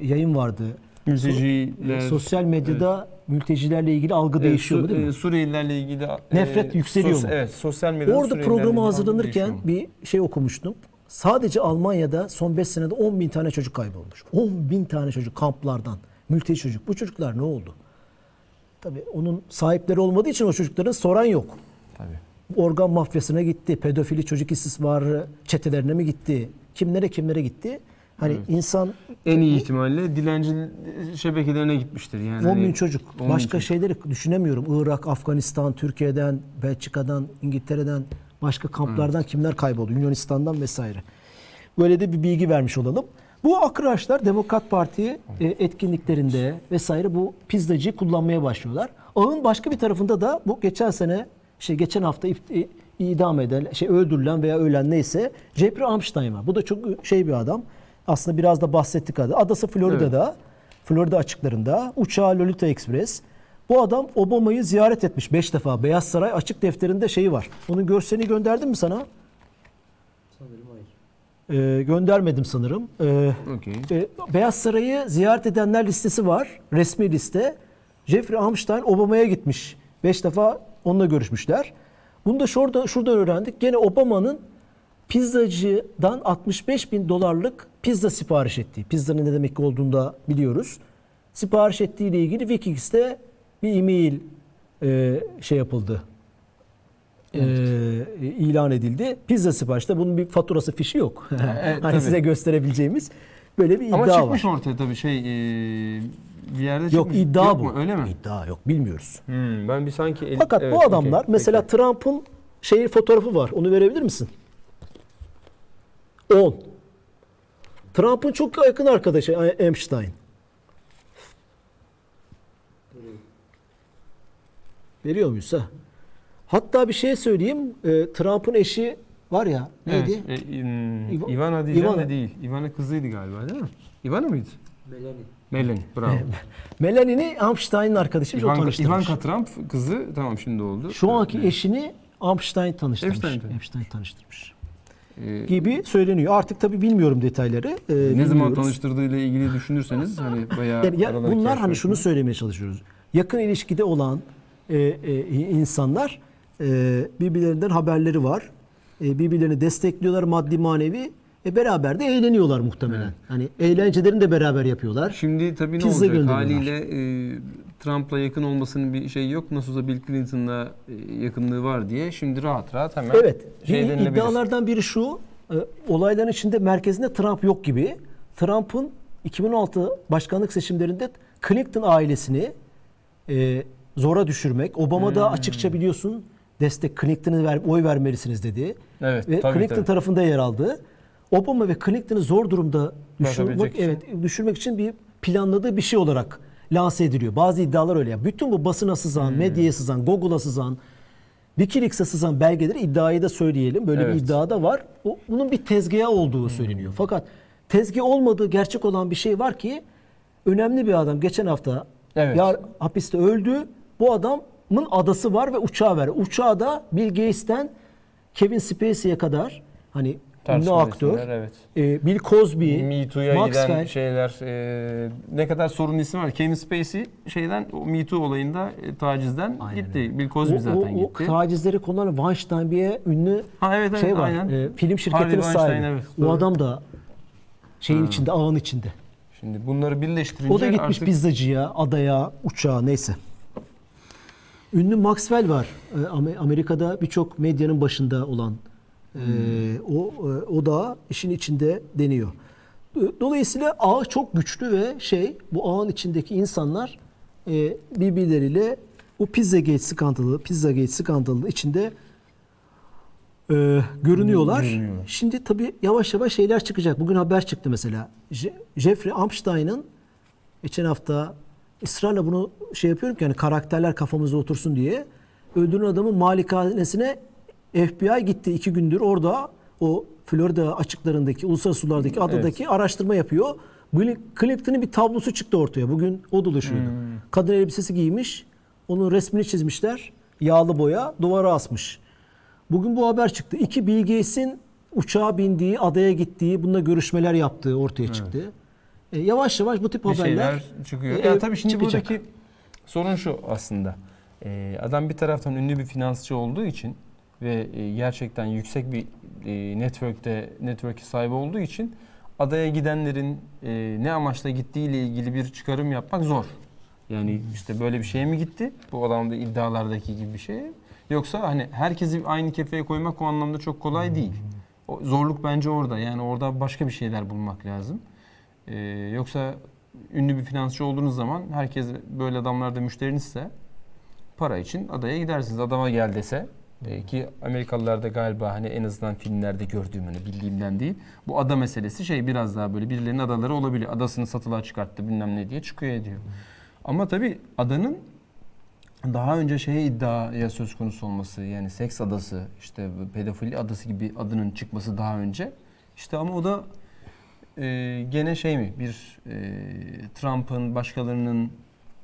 yayın vardı. Mülteciler, Sosyal medyada mültecilerle ilgili algı Evet, değişiyor mu Su- değil mi? e, Suriyelilerle ilgili Nefret yükseliyor mu? Evet, sosyal medyada Orada programa hazırlanırken mu? bir şey okumuştum. Sadece Almanya'da son 5 senede 10 bin tane çocuk kaybolmuş. 10 bin tane çocuk kamplardan. Mülteci çocuk. Bu çocuklar ne oldu? Tabii onun sahipleri olmadığı için o çocukların soran yok. Tabii. Organ mafyasına gitti. Pedofili çocuk istismarı çetelerine mi gitti? Kimlere kimlere gitti? Hani insan En iyi ihtimalle dilenci şebekelerine gitmiştir yani. 10 bin Hani çocuk. 10 bin Başka çocuk. şeyleri düşünemiyorum. Irak, Afganistan, Türkiye'den, Belçika'dan, İngiltere'den, başka kamplardan kimler kayboldu? Yunanistan'dan vesaire. Böyle de bir bilgi vermiş olalım. Bu arkadaşlar Demokrat Parti e, etkinliklerinde vesaire bu pizzacıyı kullanmaya başlıyorlar. Ağın başka bir tarafında da bu geçen sene şey geçen hafta e, idam edilen, şey öldürülen veya ölen neyse Jeffrey Amstein var. Bu da çok şey bir adam. Aslında biraz da bahsettik adı. Adası Florida'da. Florida açıklarında uçağı Lolita Express. Bu adam Obama'yı ziyaret etmiş 5 defa. Beyaz Saray açık defterinde şeyi var. Onun görselini gönderdim mi sana? Sanırım hayır. Ee, göndermedim sanırım. Ee, Okey. e, Beyaz Saray'ı ziyaret edenler listesi var. Resmi liste. Jeffrey Amstein Obama'ya gitmiş. 5 defa onunla görüşmüşler. Bunu da şurada, şuradan öğrendik. Gene Obama'nın pizzacıdan 65 bin dolarlık pizza sipariş ettiği. Pizzanın ne demek olduğunu da biliyoruz. Sipariş ettiği ile ilgili Wikileaks'te bir e-mail e, şey yapıldı. E, ilan edildi. Pizza siparişte bunun bir faturası fişi yok. hani tabii. size gösterebileceğimiz böyle bir Ama iddia çıkmış var. ortaya tabii şey e, bir yerde Yok çıkmış. iddia Yok bu. Mu? Öyle mi? İddia yok bilmiyoruz. Hmm, ben bir sanki el- Fakat evet, bu adamlar okey, mesela peki. Trump'ın şeyi fotoğrafı var. Onu verebilir misin? 10. Trump'ın çok yakın arkadaşı Epstein. Veriyor muyuz ha? Hatta bir şey söyleyeyim. e, Trump'ın eşi var ya neydi? Evet, e, İva- Ivana diyeceğim Ivana. de değil. Ivana kızıydı galiba değil mi? Ivana mıydı? Melanie. Melanie. Bravo. Melanie'ni Amstein'in arkadaşıymış o Ivanka, tanıştırmış. Ivanka Trump kızı tamam şimdi oldu. Şu anki eşini Amstein tanıştırmış. Epstein, tanıştırmış. tanıştırmış. Ee, Gibi söyleniyor. Artık tabii bilmiyorum detayları. Ee, ne zaman bilmiyoruz. tanıştırdığıyla ilgili düşünürseniz hani bayağı Yani ya bunlar hani şunu söylemeye çalışıyoruz. Yakın ilişkide olan e, e, insanlar e, birbirlerinden haberleri var. E, birbirlerini destekliyorlar maddi manevi. E, beraber de eğleniyorlar muhtemelen. Hani eğlencelerini de beraber yapıyorlar. Şimdi tabii ne Pizza olacak haliyle e, Trump'la yakın olmasının bir şeyi yok. Nasıl olsa Bill Clinton'la e, yakınlığı var diye şimdi rahat rahat hemen Evet. şey bir iddialardan biri şu. e, olayların içinde merkezinde Trump yok gibi. Trump'ın 2016 başkanlık seçimlerinde Clinton ailesini e, zora düşürmek. Obama da Hmm. açıkça biliyorsun destek Clinton'a ver, oy vermelisiniz dedi. Evet, Ve tabii, Clinton tabii. tarafında yer aldı. Obama ve Clinton'ı zor durumda düşürmek, evet, düşürmek için bir planladığı bir şey olarak lanse ediliyor. Bazı iddialar öyle. ya. Bütün bu basına sızan, Hmm. medyaya sızan, Google'a sızan, Wikileaks'a sızan belgeleri iddiayı da söyleyelim. Böyle Evet. bir iddia da var. O, bunun bir tezgahı olduğu söyleniyor. Fakat tezgah olmadığı gerçek olan bir şey var ki önemli bir adam geçen hafta Evet. ya hapiste öldü. Bu Bu adamın adası var ve uçağı var. Uçağı da Bill Gates'ten Kevin Spacey'e kadar hani ünlü Tartışmalı aktör, isimler, evet. e, Bill Cosby, Me Too'ya Maxwell. giden şeyler e, ne kadar sorun isim var. Kevin Spacey şeyden o Me Too olayında e, tacizden Aynen gitti. öyle. Bill Cosby o, zaten o, o gitti. tacizleri kullanan Weinstein diye ünlü ha evet evet şey var. aynen. e, film şirketinin sahibi. evet, o adam da şeyin Ha. içinde, ağın içinde. Şimdi bunları birleştirince O da gitmiş artık pizzacıya, adaya, uçağa neyse. Ünlü Maxwell var. Ee, Am- Amerika'da birçok medyanın başında olan. Ee, o e, o da işin içinde deniyor. Do- Dolayısıyla ağ çok güçlü ve şey bu ağın içindeki insanlar e, birbirleriyle bu Pizzagate skandalı, Pizzagate skandalı içinde e, görünüyorlar. Görünüyorlar. Şimdi tabii yavaş yavaş şeyler çıkacak. Bugün haber çıktı mesela. Je- Jeffrey Epstein'ın geçen hafta ısrarla bunu şey yapıyorum ki yani karakterler kafamıza otursun diye öldürülen adamın malikanesine FBI gitti iki gündür orada o Florida açıklarındaki uluslararası sulardaki adadaki araştırma yapıyor. Clinton'ın bir tablosu çıktı ortaya. Bugün o dolaşıyordu. Kadın elbisesi giymiş. Onun resmini çizmişler. Yağlı boya duvara asmış. Bugün bu haber çıktı. İki Bill Gates'in uçağa bindiği, adaya gittiği, bununla görüşmeler yaptığı ortaya çıktı. E, yavaş yavaş bu tip bir haberler çıkıyor. e, ya tabii şimdi çıkacak. buradaki sorun şu aslında. Ee, adam bir taraftan ünlü bir finansçı olduğu için ve e, gerçekten yüksek bir e, network'te network'e sahibi olduğu için adaya gidenlerin e, ne amaçla gittiği ile ilgili bir çıkarım yapmak zor. Yani işte böyle bir şeye mi gitti? Bu adamda iddialardaki gibi bir şey. Yoksa hani herkesi aynı kefeye koymak o anlamda çok kolay değil. O zorluk bence orada. Yani orada başka bir şeyler bulmak lazım. Ee, yoksa ünlü bir finansçı olduğunuz zaman herkes böyle adamlarda müşterinizse para için adaya gidersiniz. Adama gel dese e, ki Amerikalılarda galiba hani en azından filmlerde gördüğüm hani bildiğimden değil. Bu ada meselesi şey biraz daha böyle birilerinin adaları olabiliyor. Adasını satılığa çıkarttı bilmem ne diye çıkıyor ediyor. Ama tabii adanın daha önce şeye iddiaya söz konusu olması yani seks adası işte pedofili adası gibi adının çıkması daha önce işte ama o da e, gene şey mi bir e, Trump'ın başkalarının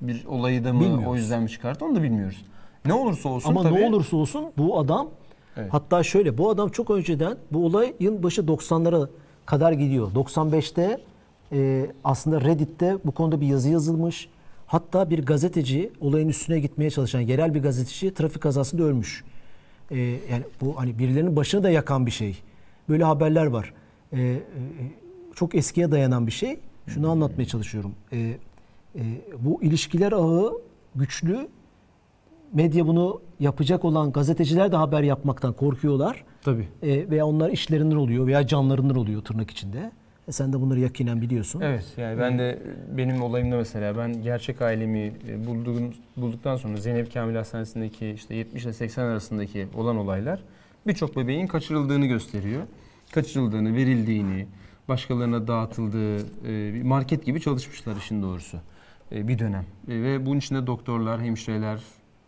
bir olayı da mı Bilmiyoruz. o yüzden mi çıkarttı onu da bilmiyoruz. Ne olursa olsun Ama tabii. ne olursa olsun bu adam Evet. hatta şöyle bu adam çok önceden bu olayın başı 90'lara kadar gidiyor. 95'te e, aslında Reddit'te bu konuda bir yazı yazılmış. Hatta bir gazeteci olayın üstüne gitmeye çalışan yerel bir gazeteci trafik kazasında ölmüş. E, yani bu hani birilerinin başını da yakan bir şey. Böyle haberler var. E, e, çok eskiye dayanan bir şey. Şunu anlatmaya çalışıyorum. E, e, bu ilişkiler ağı güçlü medya bunu yapacak olan gazeteciler de haber yapmaktan korkuyorlar. Tabii. E, veya onlar işlerinden oluyor veya canlarından oluyor tırnak içinde. E, sen de bunları yakinen biliyorsun. Evet yani ben de benim olayımda mesela ben gerçek ailemi e, bulduğum, bulduktan sonra Zeynep Kamil Hastanesi'ndeki işte 70 ile 80 arasındaki olan olaylar birçok bebeğin kaçırıldığını gösteriyor. Kaçırıldığını, verildiğini, başkalarına dağıtıldığı e, bir market gibi çalışmışlar işin doğrusu e, bir dönem. Ve bunun içinde doktorlar, hemşireler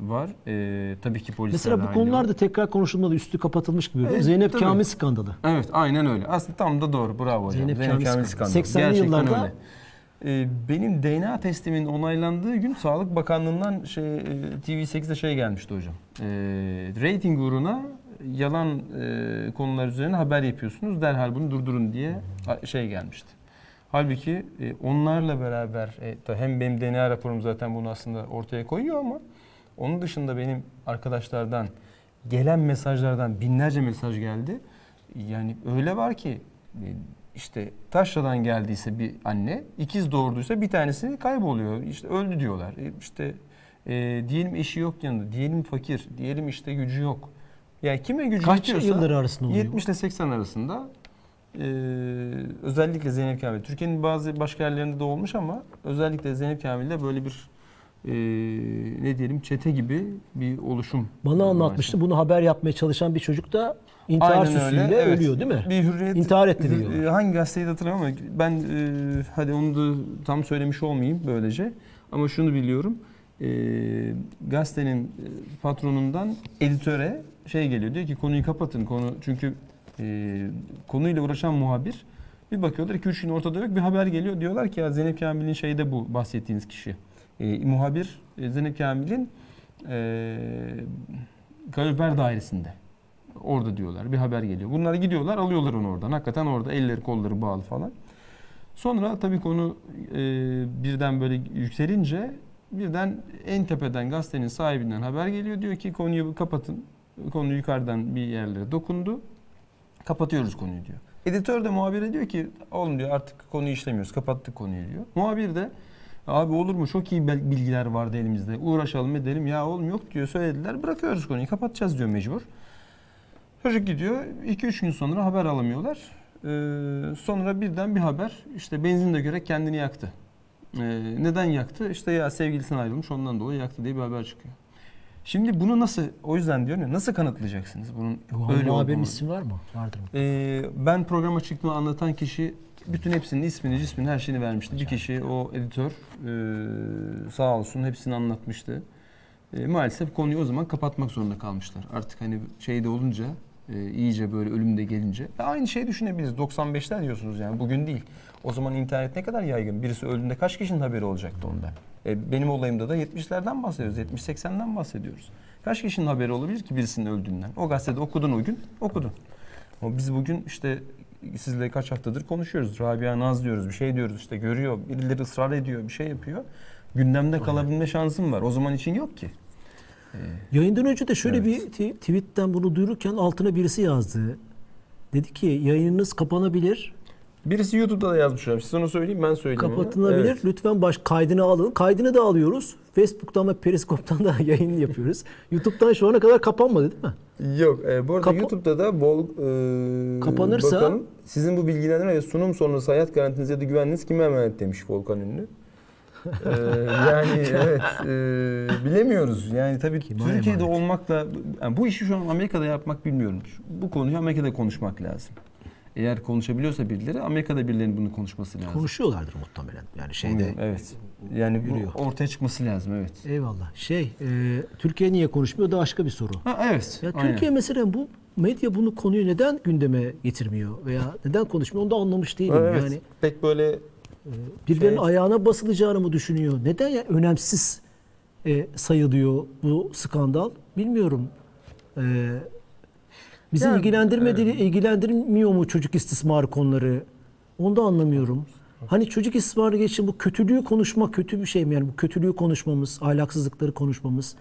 var. E, tabii ki polisler Mesela bu konular da tekrar konuşulmadı. Üstü kapatılmış gibi. Evet, Zeynep tabii. Kamil skandalı. Evet aynen öyle. Aslında tam da doğru. Bravo hocam. Zeynep Zeynep, Kamil Kamil skandalı. skandalı. 80'li Gerçekten yıllarda- öyle. Ee, benim DNA testimin onaylandığı gün Sağlık Bakanlığı'ndan şey, e, TV8'de şey gelmişti hocam. Ee, rating uğruna yalan e, konular üzerine haber yapıyorsunuz. Derhal bunu durdurun diye şey gelmişti. Halbuki e, onlarla beraber e, hem benim DNA raporum zaten bunu aslında ortaya koyuyor ama onun dışında benim arkadaşlardan gelen mesajlardan binlerce mesaj geldi. Yani öyle var ki e, işte taşradan geldiyse bir anne, ikiz doğurduysa bir tanesi kayboluyor. İşte öldü diyorlar. E, İşte e, diyelim eşi yok yanında, diyelim fakir, diyelim işte gücü yok. Yani kime gücü Kaç yetiyorsa yılları arasında oluyor? 70 ile 80 arasında e, özellikle Zeynep Kamil. Türkiye'nin bazı başka yerlerinde de olmuş ama özellikle Zeynep Kamil'de böyle bir e, ne diyelim çete gibi bir oluşum. Bana anlatmıştı. Bunu haber yapmaya çalışan bir çocuk da intihar Aynen süsüyle öyle, evet. ölüyor değil mi? Bir hürriyet İntihar etti hür- diyorlar. e, Hangi gazeteyi de hatırlamıyorum ama ben e, hadi onu da tam söylemiş olmayayım böylece. Ama şunu biliyorum. E, gazetenin e, patronundan editöre şey geliyor diyor ki konuyu kapatın konu çünkü e, konuyla uğraşan muhabir bir bakıyorlar 2-3 gün ortada yok bir haber geliyor diyorlar ki ya Zeynep Kamil'in şeyi de bu bahsettiğiniz kişi. E, muhabir e, Zeynep Kamil'in Ee, kalorifer dairesinde. Orada diyorlar. Bir haber geliyor. Bunlar gidiyorlar alıyorlar onu oradan. Hakikaten orada elleri kolları bağlı falan. Sonra tabii konu e, birden böyle yükselince birden en tepeden gazetenin sahibinden haber geliyor. Diyor ki konuyu kapatın. Konu yukarıdan bir yerlere dokundu. Kapatıyoruz konuyu diyor. Editör de muhabire diyor ki oğlum diyor artık konuyu işlemiyoruz. Kapattık konuyu diyor. Muhabir de abi olur mu çok iyi bilgiler vardı elimizde. Uğraşalım edelim. Ya oğlum yok diyor söylediler. Bırakıyoruz konuyu. Kapatacağız diyor mecbur. Çocuk gidiyor. 2-3 gün sonra haber alamıyorlar. Ee, sonra birden bir haber işte benzin de göre kendini yaktı. Ee, neden yaktı? İşte ya sevgilisinden ayrılmış ondan dolayı yaktı diye bir haber çıkıyor. Şimdi bunu nasıl o yüzden diyorum ya nasıl kanıtlayacaksınız bunun Öyle öyle haberin ismi var mı? Vardır mı? Ee, ben programa çıktığımı anlatan kişi bütün hepsinin ismini, cismini, her şeyini vermişti. Bir kişi o editör ee, sağ olsun hepsini anlatmıştı. Ee, maalesef konuyu o zaman kapatmak zorunda kalmışlar. Artık hani şeyde olunca e, iyice böyle ölüm de gelince. Aynı şeyi düşünebiliriz. 95'ler diyorsunuz yani bugün değil. O zaman internet ne kadar yaygın. Birisi öldüğünde kaç kişinin haberi olacaktı ondan? E, benim olayımda da 70'lerden bahsediyoruz. 70-80'den bahsediyoruz. Kaç kişinin haberi olabilir ki birisinin öldüğünden? O gazetede okudun o gün, okudun. Ama biz bugün işte sizle kaç haftadır konuşuyoruz. Rabia Naz diyoruz, bir şey diyoruz işte görüyor, birileri ısrar ediyor, bir şey yapıyor. Gündemde kalabilme şansım var. O zaman için yok ki. Yayından önce de şöyle Evet. bir tweetten bunu duyururken altına birisi yazdı. Dedi ki yayınınız kapanabilir, Birisi YouTube'da da yazmış abi. Siz onu söyleyeyim ben söyleyeyim. kapatılabilir. Evet. Lütfen baş kaydını alın. Kaydını da alıyoruz. Facebook'tan ve Periskop'tan da yayın yapıyoruz. YouTube'dan şu ana kadar kapanmadı değil mi? Yok. E, bu arada Kapa- YouTube'da da bol e, Kapanırsa- bakalım. Sizin bu bilgilendirme ve sunum sonrası hayat garantiniz ya da güvenliğiniz kime emanet demiş Volkan Ünlü. E, yani evet e, bilemiyoruz. Yani tabii Türkiye'de emanet? olmakla yani bu işi şu an Amerika'da yapmak bilmiyorum. Bu konuyu Amerika'da konuşmak lazım. Eğer konuşabiliyorsa birileri Amerika'da birilerinin bunu konuşması lazım. Konuşuyorlardır muhtemelen. Yani şeyde. Evet. Yani bu Yürüyor. ortaya çıkması lazım evet. Eyvallah. Şey, e, Türkiye niye konuşmuyor? O da başka bir soru. Ha, evet. Ya aynen. Türkiye mesela bu medya bunu konuyu neden gündeme getirmiyor veya neden konuşmuyor onu da anlamış değilim. Evet. Yani Pek böyle birilerinin Şey- ayağına basılacağını mı düşünüyor? Neden ya önemsiz e, sayılıyor bu skandal? Bilmiyorum. E, bizi Yani, ilgilendirmediği, ilgilendirmiyor mu çocuk istismarı konuları? Onu da anlamıyorum. Hani çocuk istismarı geçin bu kötülüğü konuşmak kötü bir şey mi? Yani bu kötülüğü konuşmamız, ahlaksızlıkları konuşmamız.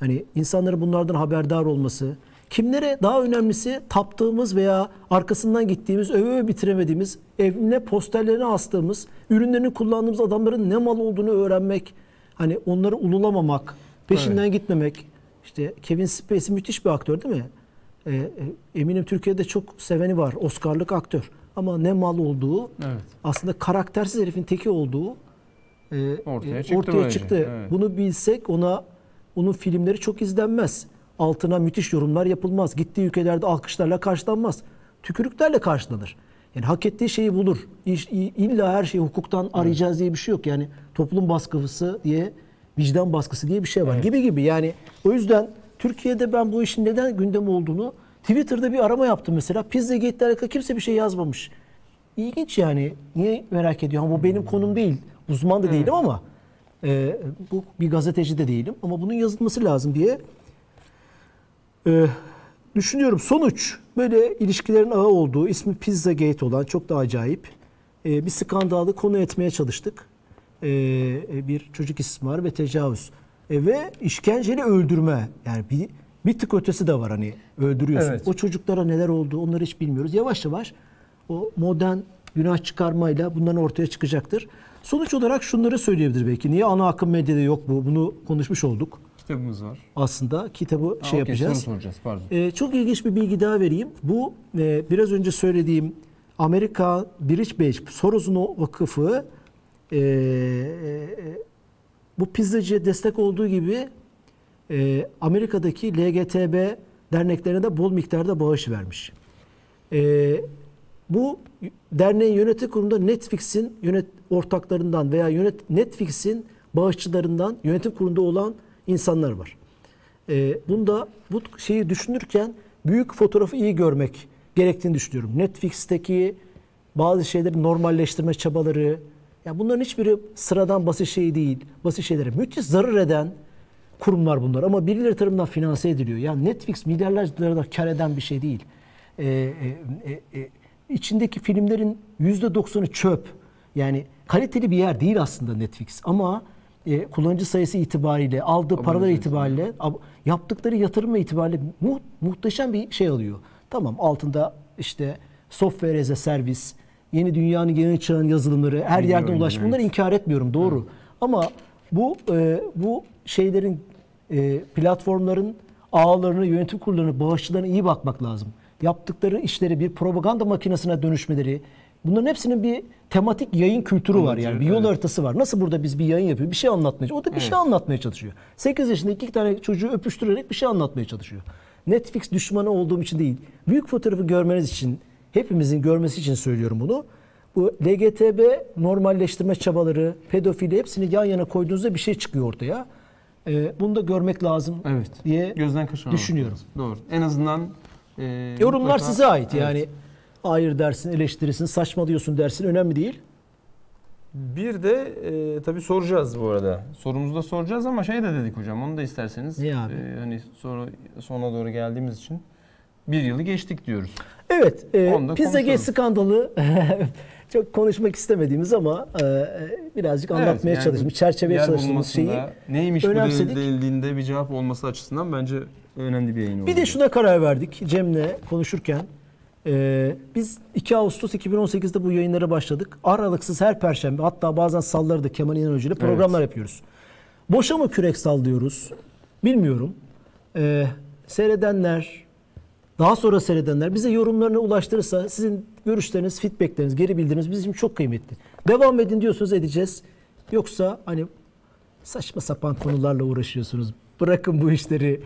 Hani insanların bunlardan haberdar olması. Kimlere daha önemlisi taptığımız veya arkasından gittiğimiz, öve öve bitiremediğimiz, evine posterlerine astığımız, ürünlerini kullandığımız adamların ne mal olduğunu öğrenmek. Hani onları ululamamak, peşinden gitmemek. İşte Kevin Spacey müthiş bir aktör değil mi? Ee, e, eminim Türkiye'de çok seveni var. Oscar'lık aktör. Ama ne mal olduğu, evet. aslında karaktersiz herifin teki olduğu e, Ortaya e, çıktı ortaya böylece. çıktı. Evet. Bunu bilsek ona onun filmleri çok izlenmez. Altına müthiş yorumlar yapılmaz. Gittiği ülkelerde alkışlarla karşılanmaz. Tükürüklerle karşılanır. Yani hak ettiği şeyi bulur. İlla her şeyi hukuktan arayacağız diye bir şey yok. Yani toplum baskısı diye, vicdan baskısı diye bir şey var. Evet. Gibi gibi. Yani o yüzden Türkiye'de ben bu işin neden gündem olduğunu Twitter'da bir arama yaptım mesela. Pizzagate'le alakalı kimse bir şey yazmamış. İlginç yani. Niye merak ediyorum? Bu benim konum değil. Uzman da değilim ama e, bu bir gazeteci de değilim. Ama bunun yazılması lazım diye e, düşünüyorum. Sonuç böyle ilişkilerin ağı olduğu, ismi Pizzagate olan çok da acayip e, bir skandalı konu etmeye çalıştık. E, e, bir çocuk istismarı ve tecavüz. E, ve işkenceli öldürme. Yani bir, bir tık ötesi de var hani öldürüyorsun. Evet. O çocuklara neler oldu onları hiç bilmiyoruz. Yavaş yavaş o modern günah çıkarmayla bunların ortaya çıkacaktır. Sonuç olarak şunları söyleyebilir belki. Niye ana akım medyada yok bu? Bunu konuşmuş olduk. Kitabımız var. Aslında kitabı Ha, şey okey, yapacağız. Soru soracağız pardon. Ee, çok ilginç bir bilgi daha vereyim. Bu e, biraz önce söylediğim Amerika Bridge Soros'un vakıfı e, e, bu pizzacıya destek olduğu gibi e, Amerika'daki LGTB derneklerine de bol miktarda bağış vermiş. E, bu derneğin yönetim kurulunda Netflix'in yönet ortaklarından veya yönet Netflix'in bağışçılarından yönetim kurulunda olan insanlar var. E, bunda bu şeyi düşünürken büyük fotoğrafı iyi görmek gerektiğini düşünüyorum. Netflix'teki bazı şeyleri normalleştirme çabaları, ya bunların hiçbiri sıradan basit şey değil. Basit şeylere müthiş zarar eden kurumlar bunlar ama birileri tarafından finanse ediliyor. Yani Netflix milyarlarca kar eden bir şey değil. Ee, e, e, e, içindeki filmlerin %90'ı çöp. Yani kaliteli bir yer değil aslında Netflix ama e, kullanıcı sayısı itibariyle, aldığı paralar sayısı. itibariyle, ab- yaptıkları yatırım itibariyle mu- muhteşem bir şey alıyor. Tamam altında işte software as a service, yeni dünyanın yeni çağın yazılımları, her Video yerden ulaşma bunları inkar etmiyorum doğru. Ama bu e, bu şeylerin e, platformların ağlarını, yönetim kurullarını, bağışçılarına iyi bakmak lazım. Yaptıkları işleri bir propaganda makinesine dönüşmeleri, bunların hepsinin bir tematik yayın kültürü var Anlatıyor, yani. Bir yol evet. haritası var. Nasıl burada biz bir yayın yapıyoruz? Bir şey anlatmaya. O da bir şey Evet. anlatmaya çalışıyor. 8 yaşında iki tane çocuğu öpüştürerek bir şey anlatmaya çalışıyor. Netflix düşmanı olduğum için değil. Büyük fotoğrafı görmeniz için, hepimizin görmesi için söylüyorum bunu. Bu LGTB normalleştirme çabaları, pedofili hepsini yan yana koyduğunuzda bir şey çıkıyor ortaya. Ee, bunu da görmek lazım Evet. diye Gözden kaçırmamak düşünüyorum. lazım. Doğru. En azından e, yorumlar mutlaka- size ait. Evet. Yani hayır dersin, eleştirirsin, saçmalıyorsun dersin önemli değil. Bir de e, tabii soracağız bu arada. Sorumuzu da soracağız ama şey de dedik hocam onu da isterseniz. Abi? e, hani sonra sona doğru geldiğimiz için bir yılı geçtik diyoruz. Evet, e, Pizzagate skandalı çok konuşmak istemediğimiz ama e, birazcık Evet, anlatmaya yani çalıştım. Çerçeveye çalıştığımız şeyi. Neymiş önemsedik. bu denildiğinde bir cevap olması açısından bence önemli bir yayın oldu. Bir de şuna karar verdik Cem'le konuşurken. e, biz 2 Ağustos 2018'de bu yayınlara başladık. Aralıksız her perşembe hatta bazen salları da Kemal İnanıcı ile programlar yapıyoruz. Boşa mı kürek sallıyoruz? Bilmiyorum. E, seyredenler, daha sonra seyredenler bize yorumlarını ulaştırırsa sizin görüşleriniz, feedbackleriniz, geri bildiriniz bizim için çok kıymetli. Devam edin diyorsunuz edeceğiz. Yoksa hani saçma sapan konularla uğraşıyorsunuz. Bırakın bu işleri.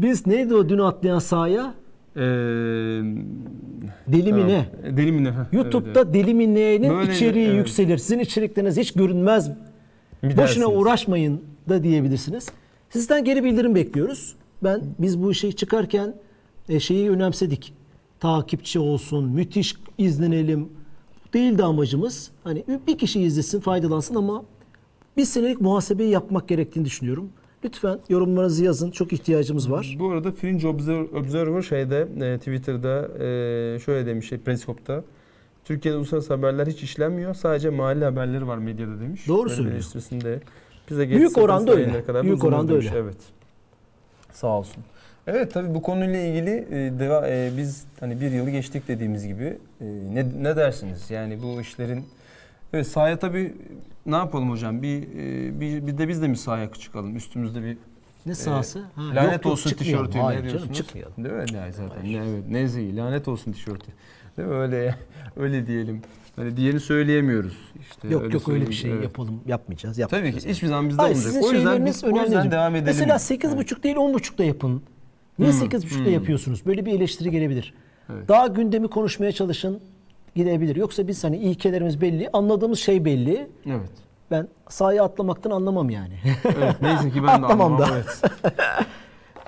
Biz neydi o dün atlayan sahaya? Ee, Deli mi tamam. ne? E, Deli mi ne? Ha, YouTube'da evet, deli mi ne'nin Böyle, içeriği evet. yükselir. Sizin içerikleriniz hiç görünmez. evet. Bir Boşuna dersiniz. uğraşmayın da diyebilirsiniz. Sizden geri bildirim bekliyoruz. Ben biz bu işi çıkarken e, şeyi önemsedik. Takipçi olsun, müthiş izlenelim. Değildi amacımız. Hani bir kişi izlesin, faydalansın ama bir senelik muhasebeyi yapmak gerektiğini düşünüyorum. Lütfen yorumlarınızı yazın. Çok ihtiyacımız var. Bu arada Fringe Observer, şeyde e, Twitter'da e, şöyle demiş şey, Periskop'ta. Türkiye'de uluslararası haberler hiç işlenmiyor. Sadece mahalle haberleri var medyada demiş. Doğru Böyle bir söylüyor. eleştirisinde bize Büyük oranda öyle. Kadar Büyük oranda öyle. Evet. Sağ olsun. Evet tabii bu konuyla ilgili e, deva, e, biz hani bir yılı geçtik dediğimiz gibi e, ne, ne dersiniz? Yani bu işlerin evet sahaya tabii ne yapalım hocam? Bir, e, bir, bir de biz de mi sahaya çıkalım? Üstümüzde bir Ne sahası? Ha, Lanet yok, yok, olsun tişörtü ne diyorsunuz? çıkmayalım. Değil mi? Yani zaten ne, evet, nezih, lanet olsun tişörtü. Değil mi? Öyle öyle diyelim. Hani diğerini söyleyemiyoruz. İşte Yok yok öyle bir şey evet. yapalım yapmayacağız. Tabii yapmayacağız ki hiçbir zaman bizde olmayacak. O yüzden biz o önemli. yüzden hocam. devam edelim. Mesela 8.30 değil 10.30'da yapın. Niye Hmm, 8.30'da hmm. yapıyorsunuz? Böyle bir eleştiri gelebilir. Evet. Daha gündemi konuşmaya çalışın gidebilir. Yoksa biz hani ilkelerimiz belli, anladığımız şey belli. Evet. Ben sahaya atlamaktan anlamam yani. evet. Neyse ki ben de anlamam. da. Evet.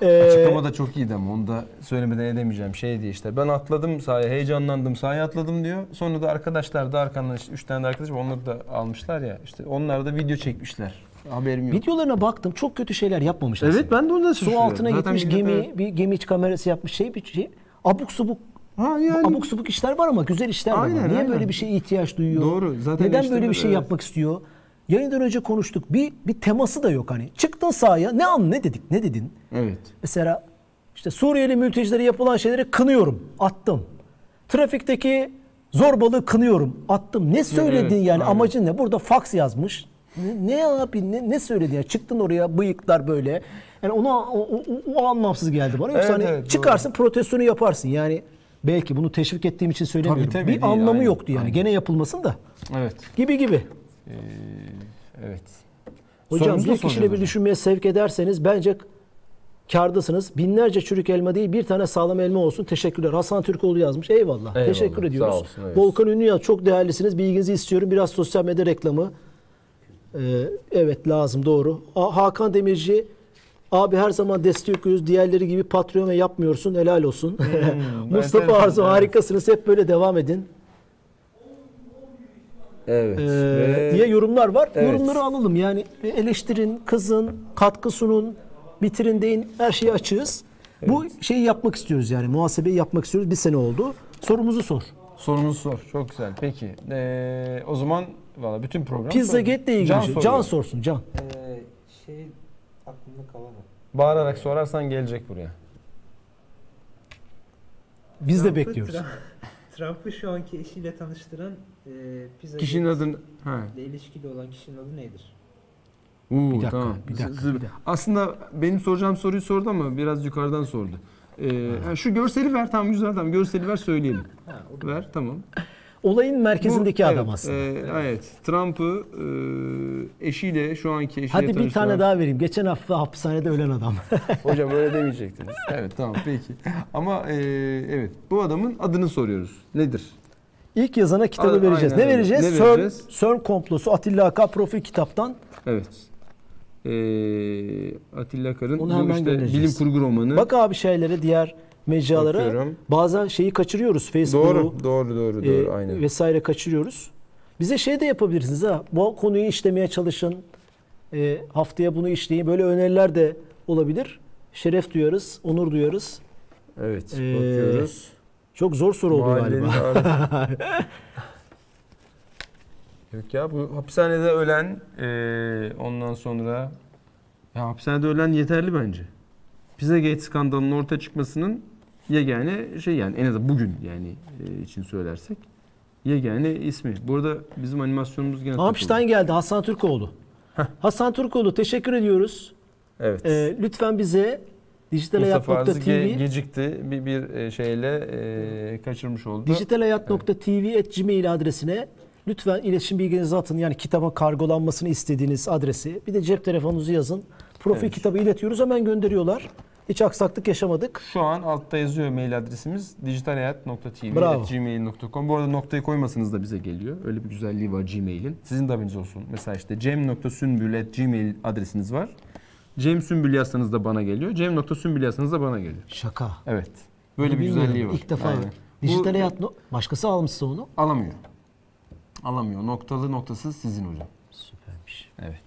Ee, Açıklama da çok iyiydi ama onu da söylemeden edemeyeceğim. Şey diye işte ben atladım sahaya, heyecanlandım sahaya atladım diyor. Sonra da arkadaşlar da arkamdan işte 3 tane de arkadaş var onları da almışlar ya. İşte onlar da video çekmişler. Haberim yok. Videolarına baktım çok kötü şeyler yapmamış Evet aslında. ben de onu da Su altına Zaten gitmiş gemi, bir gemi iç kamerası yapmış şey bir şey. Abuk subuk Ha yani abuk subuk işler var ama güzel işler de var. Aynen, Niye aynen. böyle bir şeye ihtiyaç duyuyor? Doğru. Zaten Neden böyle bir şey evet. yapmak istiyor? Yayından önce konuştuk. Bir bir teması da yok hani. Çıktın sahaya ne an ne dedik? Ne dedin? Evet. Mesela işte Suriyeli mültecilere yapılan şeyleri kınıyorum. Attım. Trafikteki zorbalığı kınıyorum. Attım. Ne söyledin evet, yani? aynen. Amacın ne? Burada fax yazmış. Ne, ne abi ne, ne söyledin ya? Çıktın oraya bıyıklar böyle. Yani ona o, o, o- anlamsız geldi bana. Yoksa Evet, hani evet, doğru. çıkarsın protestonu yaparsın. Yani belki bunu teşvik ettiğim için söylemiyorum. tabii bir değil, anlamı aynen, yoktu yani. aynen. Gene yapılmasın da. Evet. Gibi gibi. Ee, evet. Hocam Sorumuzu bir kişiyle bir düşünmeye sevk ederseniz bence kârdasınız. Binlerce çürük elma değil bir tane sağlam elma olsun. Teşekkürler. Hasan Türkoğlu yazmış. Eyvallah. Eyvallah, Teşekkür sağ ediyoruz. olsun, evet. Volkan Ünlü yaz. Çok değerlisiniz. Bilginizi istiyorum. Biraz sosyal medya reklamı. Ee, evet lazım doğru. A- Hakan Demirci Abi her zaman destekliyoruz. Diğerleri gibi Patreon ve yapmıyorsun. Helal olsun. Mustafa enteresan, Arzu evet. harikasınız. Hep böyle devam edin. Evet. Ee, Ve- diye yorumlar var. Evet. Yorumları alalım. Yani eleştirin, kızın, katkı sunun. bitirin deyin her şeyi açığız. Bu şeyi yapmak istiyoruz yani muhasebeyi yapmak istiyoruz. Bir sene oldu. Sorumuzu sor. Sorumuzu sor. Çok güzel. Peki. Ee, o zaman valla bütün program... Pizzagate ile ilgili Can şey. soruyor. Can sorsun Can. Ee, şey aklımda kalan o. Bağırarak sorarsan gelecek buraya. Biz de Trump'ı bekliyoruz. Trump- Trump'ı şu anki eşiyle tanıştıran e, pizza Kişinin adını... Ha. ile ilişkili olan kişinin adı nedir? Uuu, Bir dakika, tamam. bir dakika, Z- z- bir dakika. Aslında benim soracağım soruyu sordu ama biraz yukarıdan sordu. Ee, ha, şu görseli ver tamam güzel tamam görseli ver söyleyelim. Ha, Ver tamam. Olayın merkezindeki Bu- adam evet, aslında. e, evet. Trump'ı e, eşiyle şu anki eşiyle Hadi bir tane daha vereyim. Geçen hafta hapishanede ölen adam. Hocam öyle demeyecektiniz. evet tamam peki. Ama e, evet bu adamın adını soruyoruz. Nedir? İlk yazana kitabı A- vereceğiz. aynen Ne vereceğiz? Ne CERN, vereceğiz? CERN komplosu Atilla Aka profil kitaptan. Evet. Ee, Atilla Karın bu işte bilim kurgu romanı. Bak abi şeylere diğer mecralara Bakıyorum. bazen şeyi kaçırıyoruz. Facebook'u doğru, doğru, doğru, doğru, e, aynen. vesaire kaçırıyoruz. Bize şey de yapabilirsiniz ha. Bu konuyu işlemeye çalışın. E, haftaya bunu işleyin. Böyle öneriler de olabilir. Şeref duyarız, onur duyarız. Evet, Ee, bakıyoruz. Çok zor soru oldu Mahallenin galiba. Yok ya bu hapishanede ölen e, ondan sonra ya hapishanede ölen yeterli bence. Pizzagate skandalının ortaya çıkmasının yegane şey yani en azından bugün yani e, için söylersek yegane ismi. Burada bizim animasyonumuz gene takıldı. Amstein geldi. Hasan Türkoğlu. Hasan Türkoğlu teşekkür ediyoruz. Evet. E, lütfen bize Mustafa Arzu ge- dijitalhayat.tv gecikti. Bir, bir e, şeyle e, kaçırmış oldu. dijitalhayat.tv adresine lütfen iletişim bilginizi atın. Yani kitabın kargolanmasını istediğiniz adresi. Bir de cep telefonunuzu yazın. Profil Evet. kitabı iletiyoruz. Hemen gönderiyorlar. Hiç aksaklık yaşamadık. Şu an altta yazıyor mail adresimiz dijitalhayat.tv.gmail.com. Bu arada noktayı koymasanız da bize geliyor. Öyle bir güzelliği var Gmail'in. Sizin de haberiniz olsun. Mesela işte cem.sümbül.gmail adresiniz var. Cem Sümbül yazsanız da bana geliyor. Cem.sümbül yazsanız da bana geliyor. Şaka. Evet. Böyle Bunu bir bilmiyorum. güzelliği var. İlk defa. Aynen. Dijital Bu- hayat no- başkası almışsa onu. Alamıyor. Alamıyor. Noktalı noktasız sizin hocam. Süpermiş. Evet.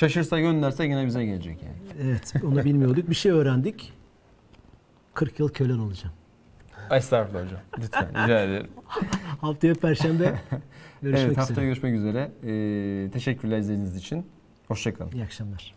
Şaşırsa gönderse yine bize gelecek yani. Evet onu bilmiyorduk. Bir şey öğrendik. 40 yıl kölen olacağım. Estağfurullah hocam. Lütfen rica ederim. Haftaya Perşembe görüşmek evet haftaya üzere. görüşmek üzere. Ee, teşekkürler izlediğiniz için. Hoşçakalın. İyi akşamlar.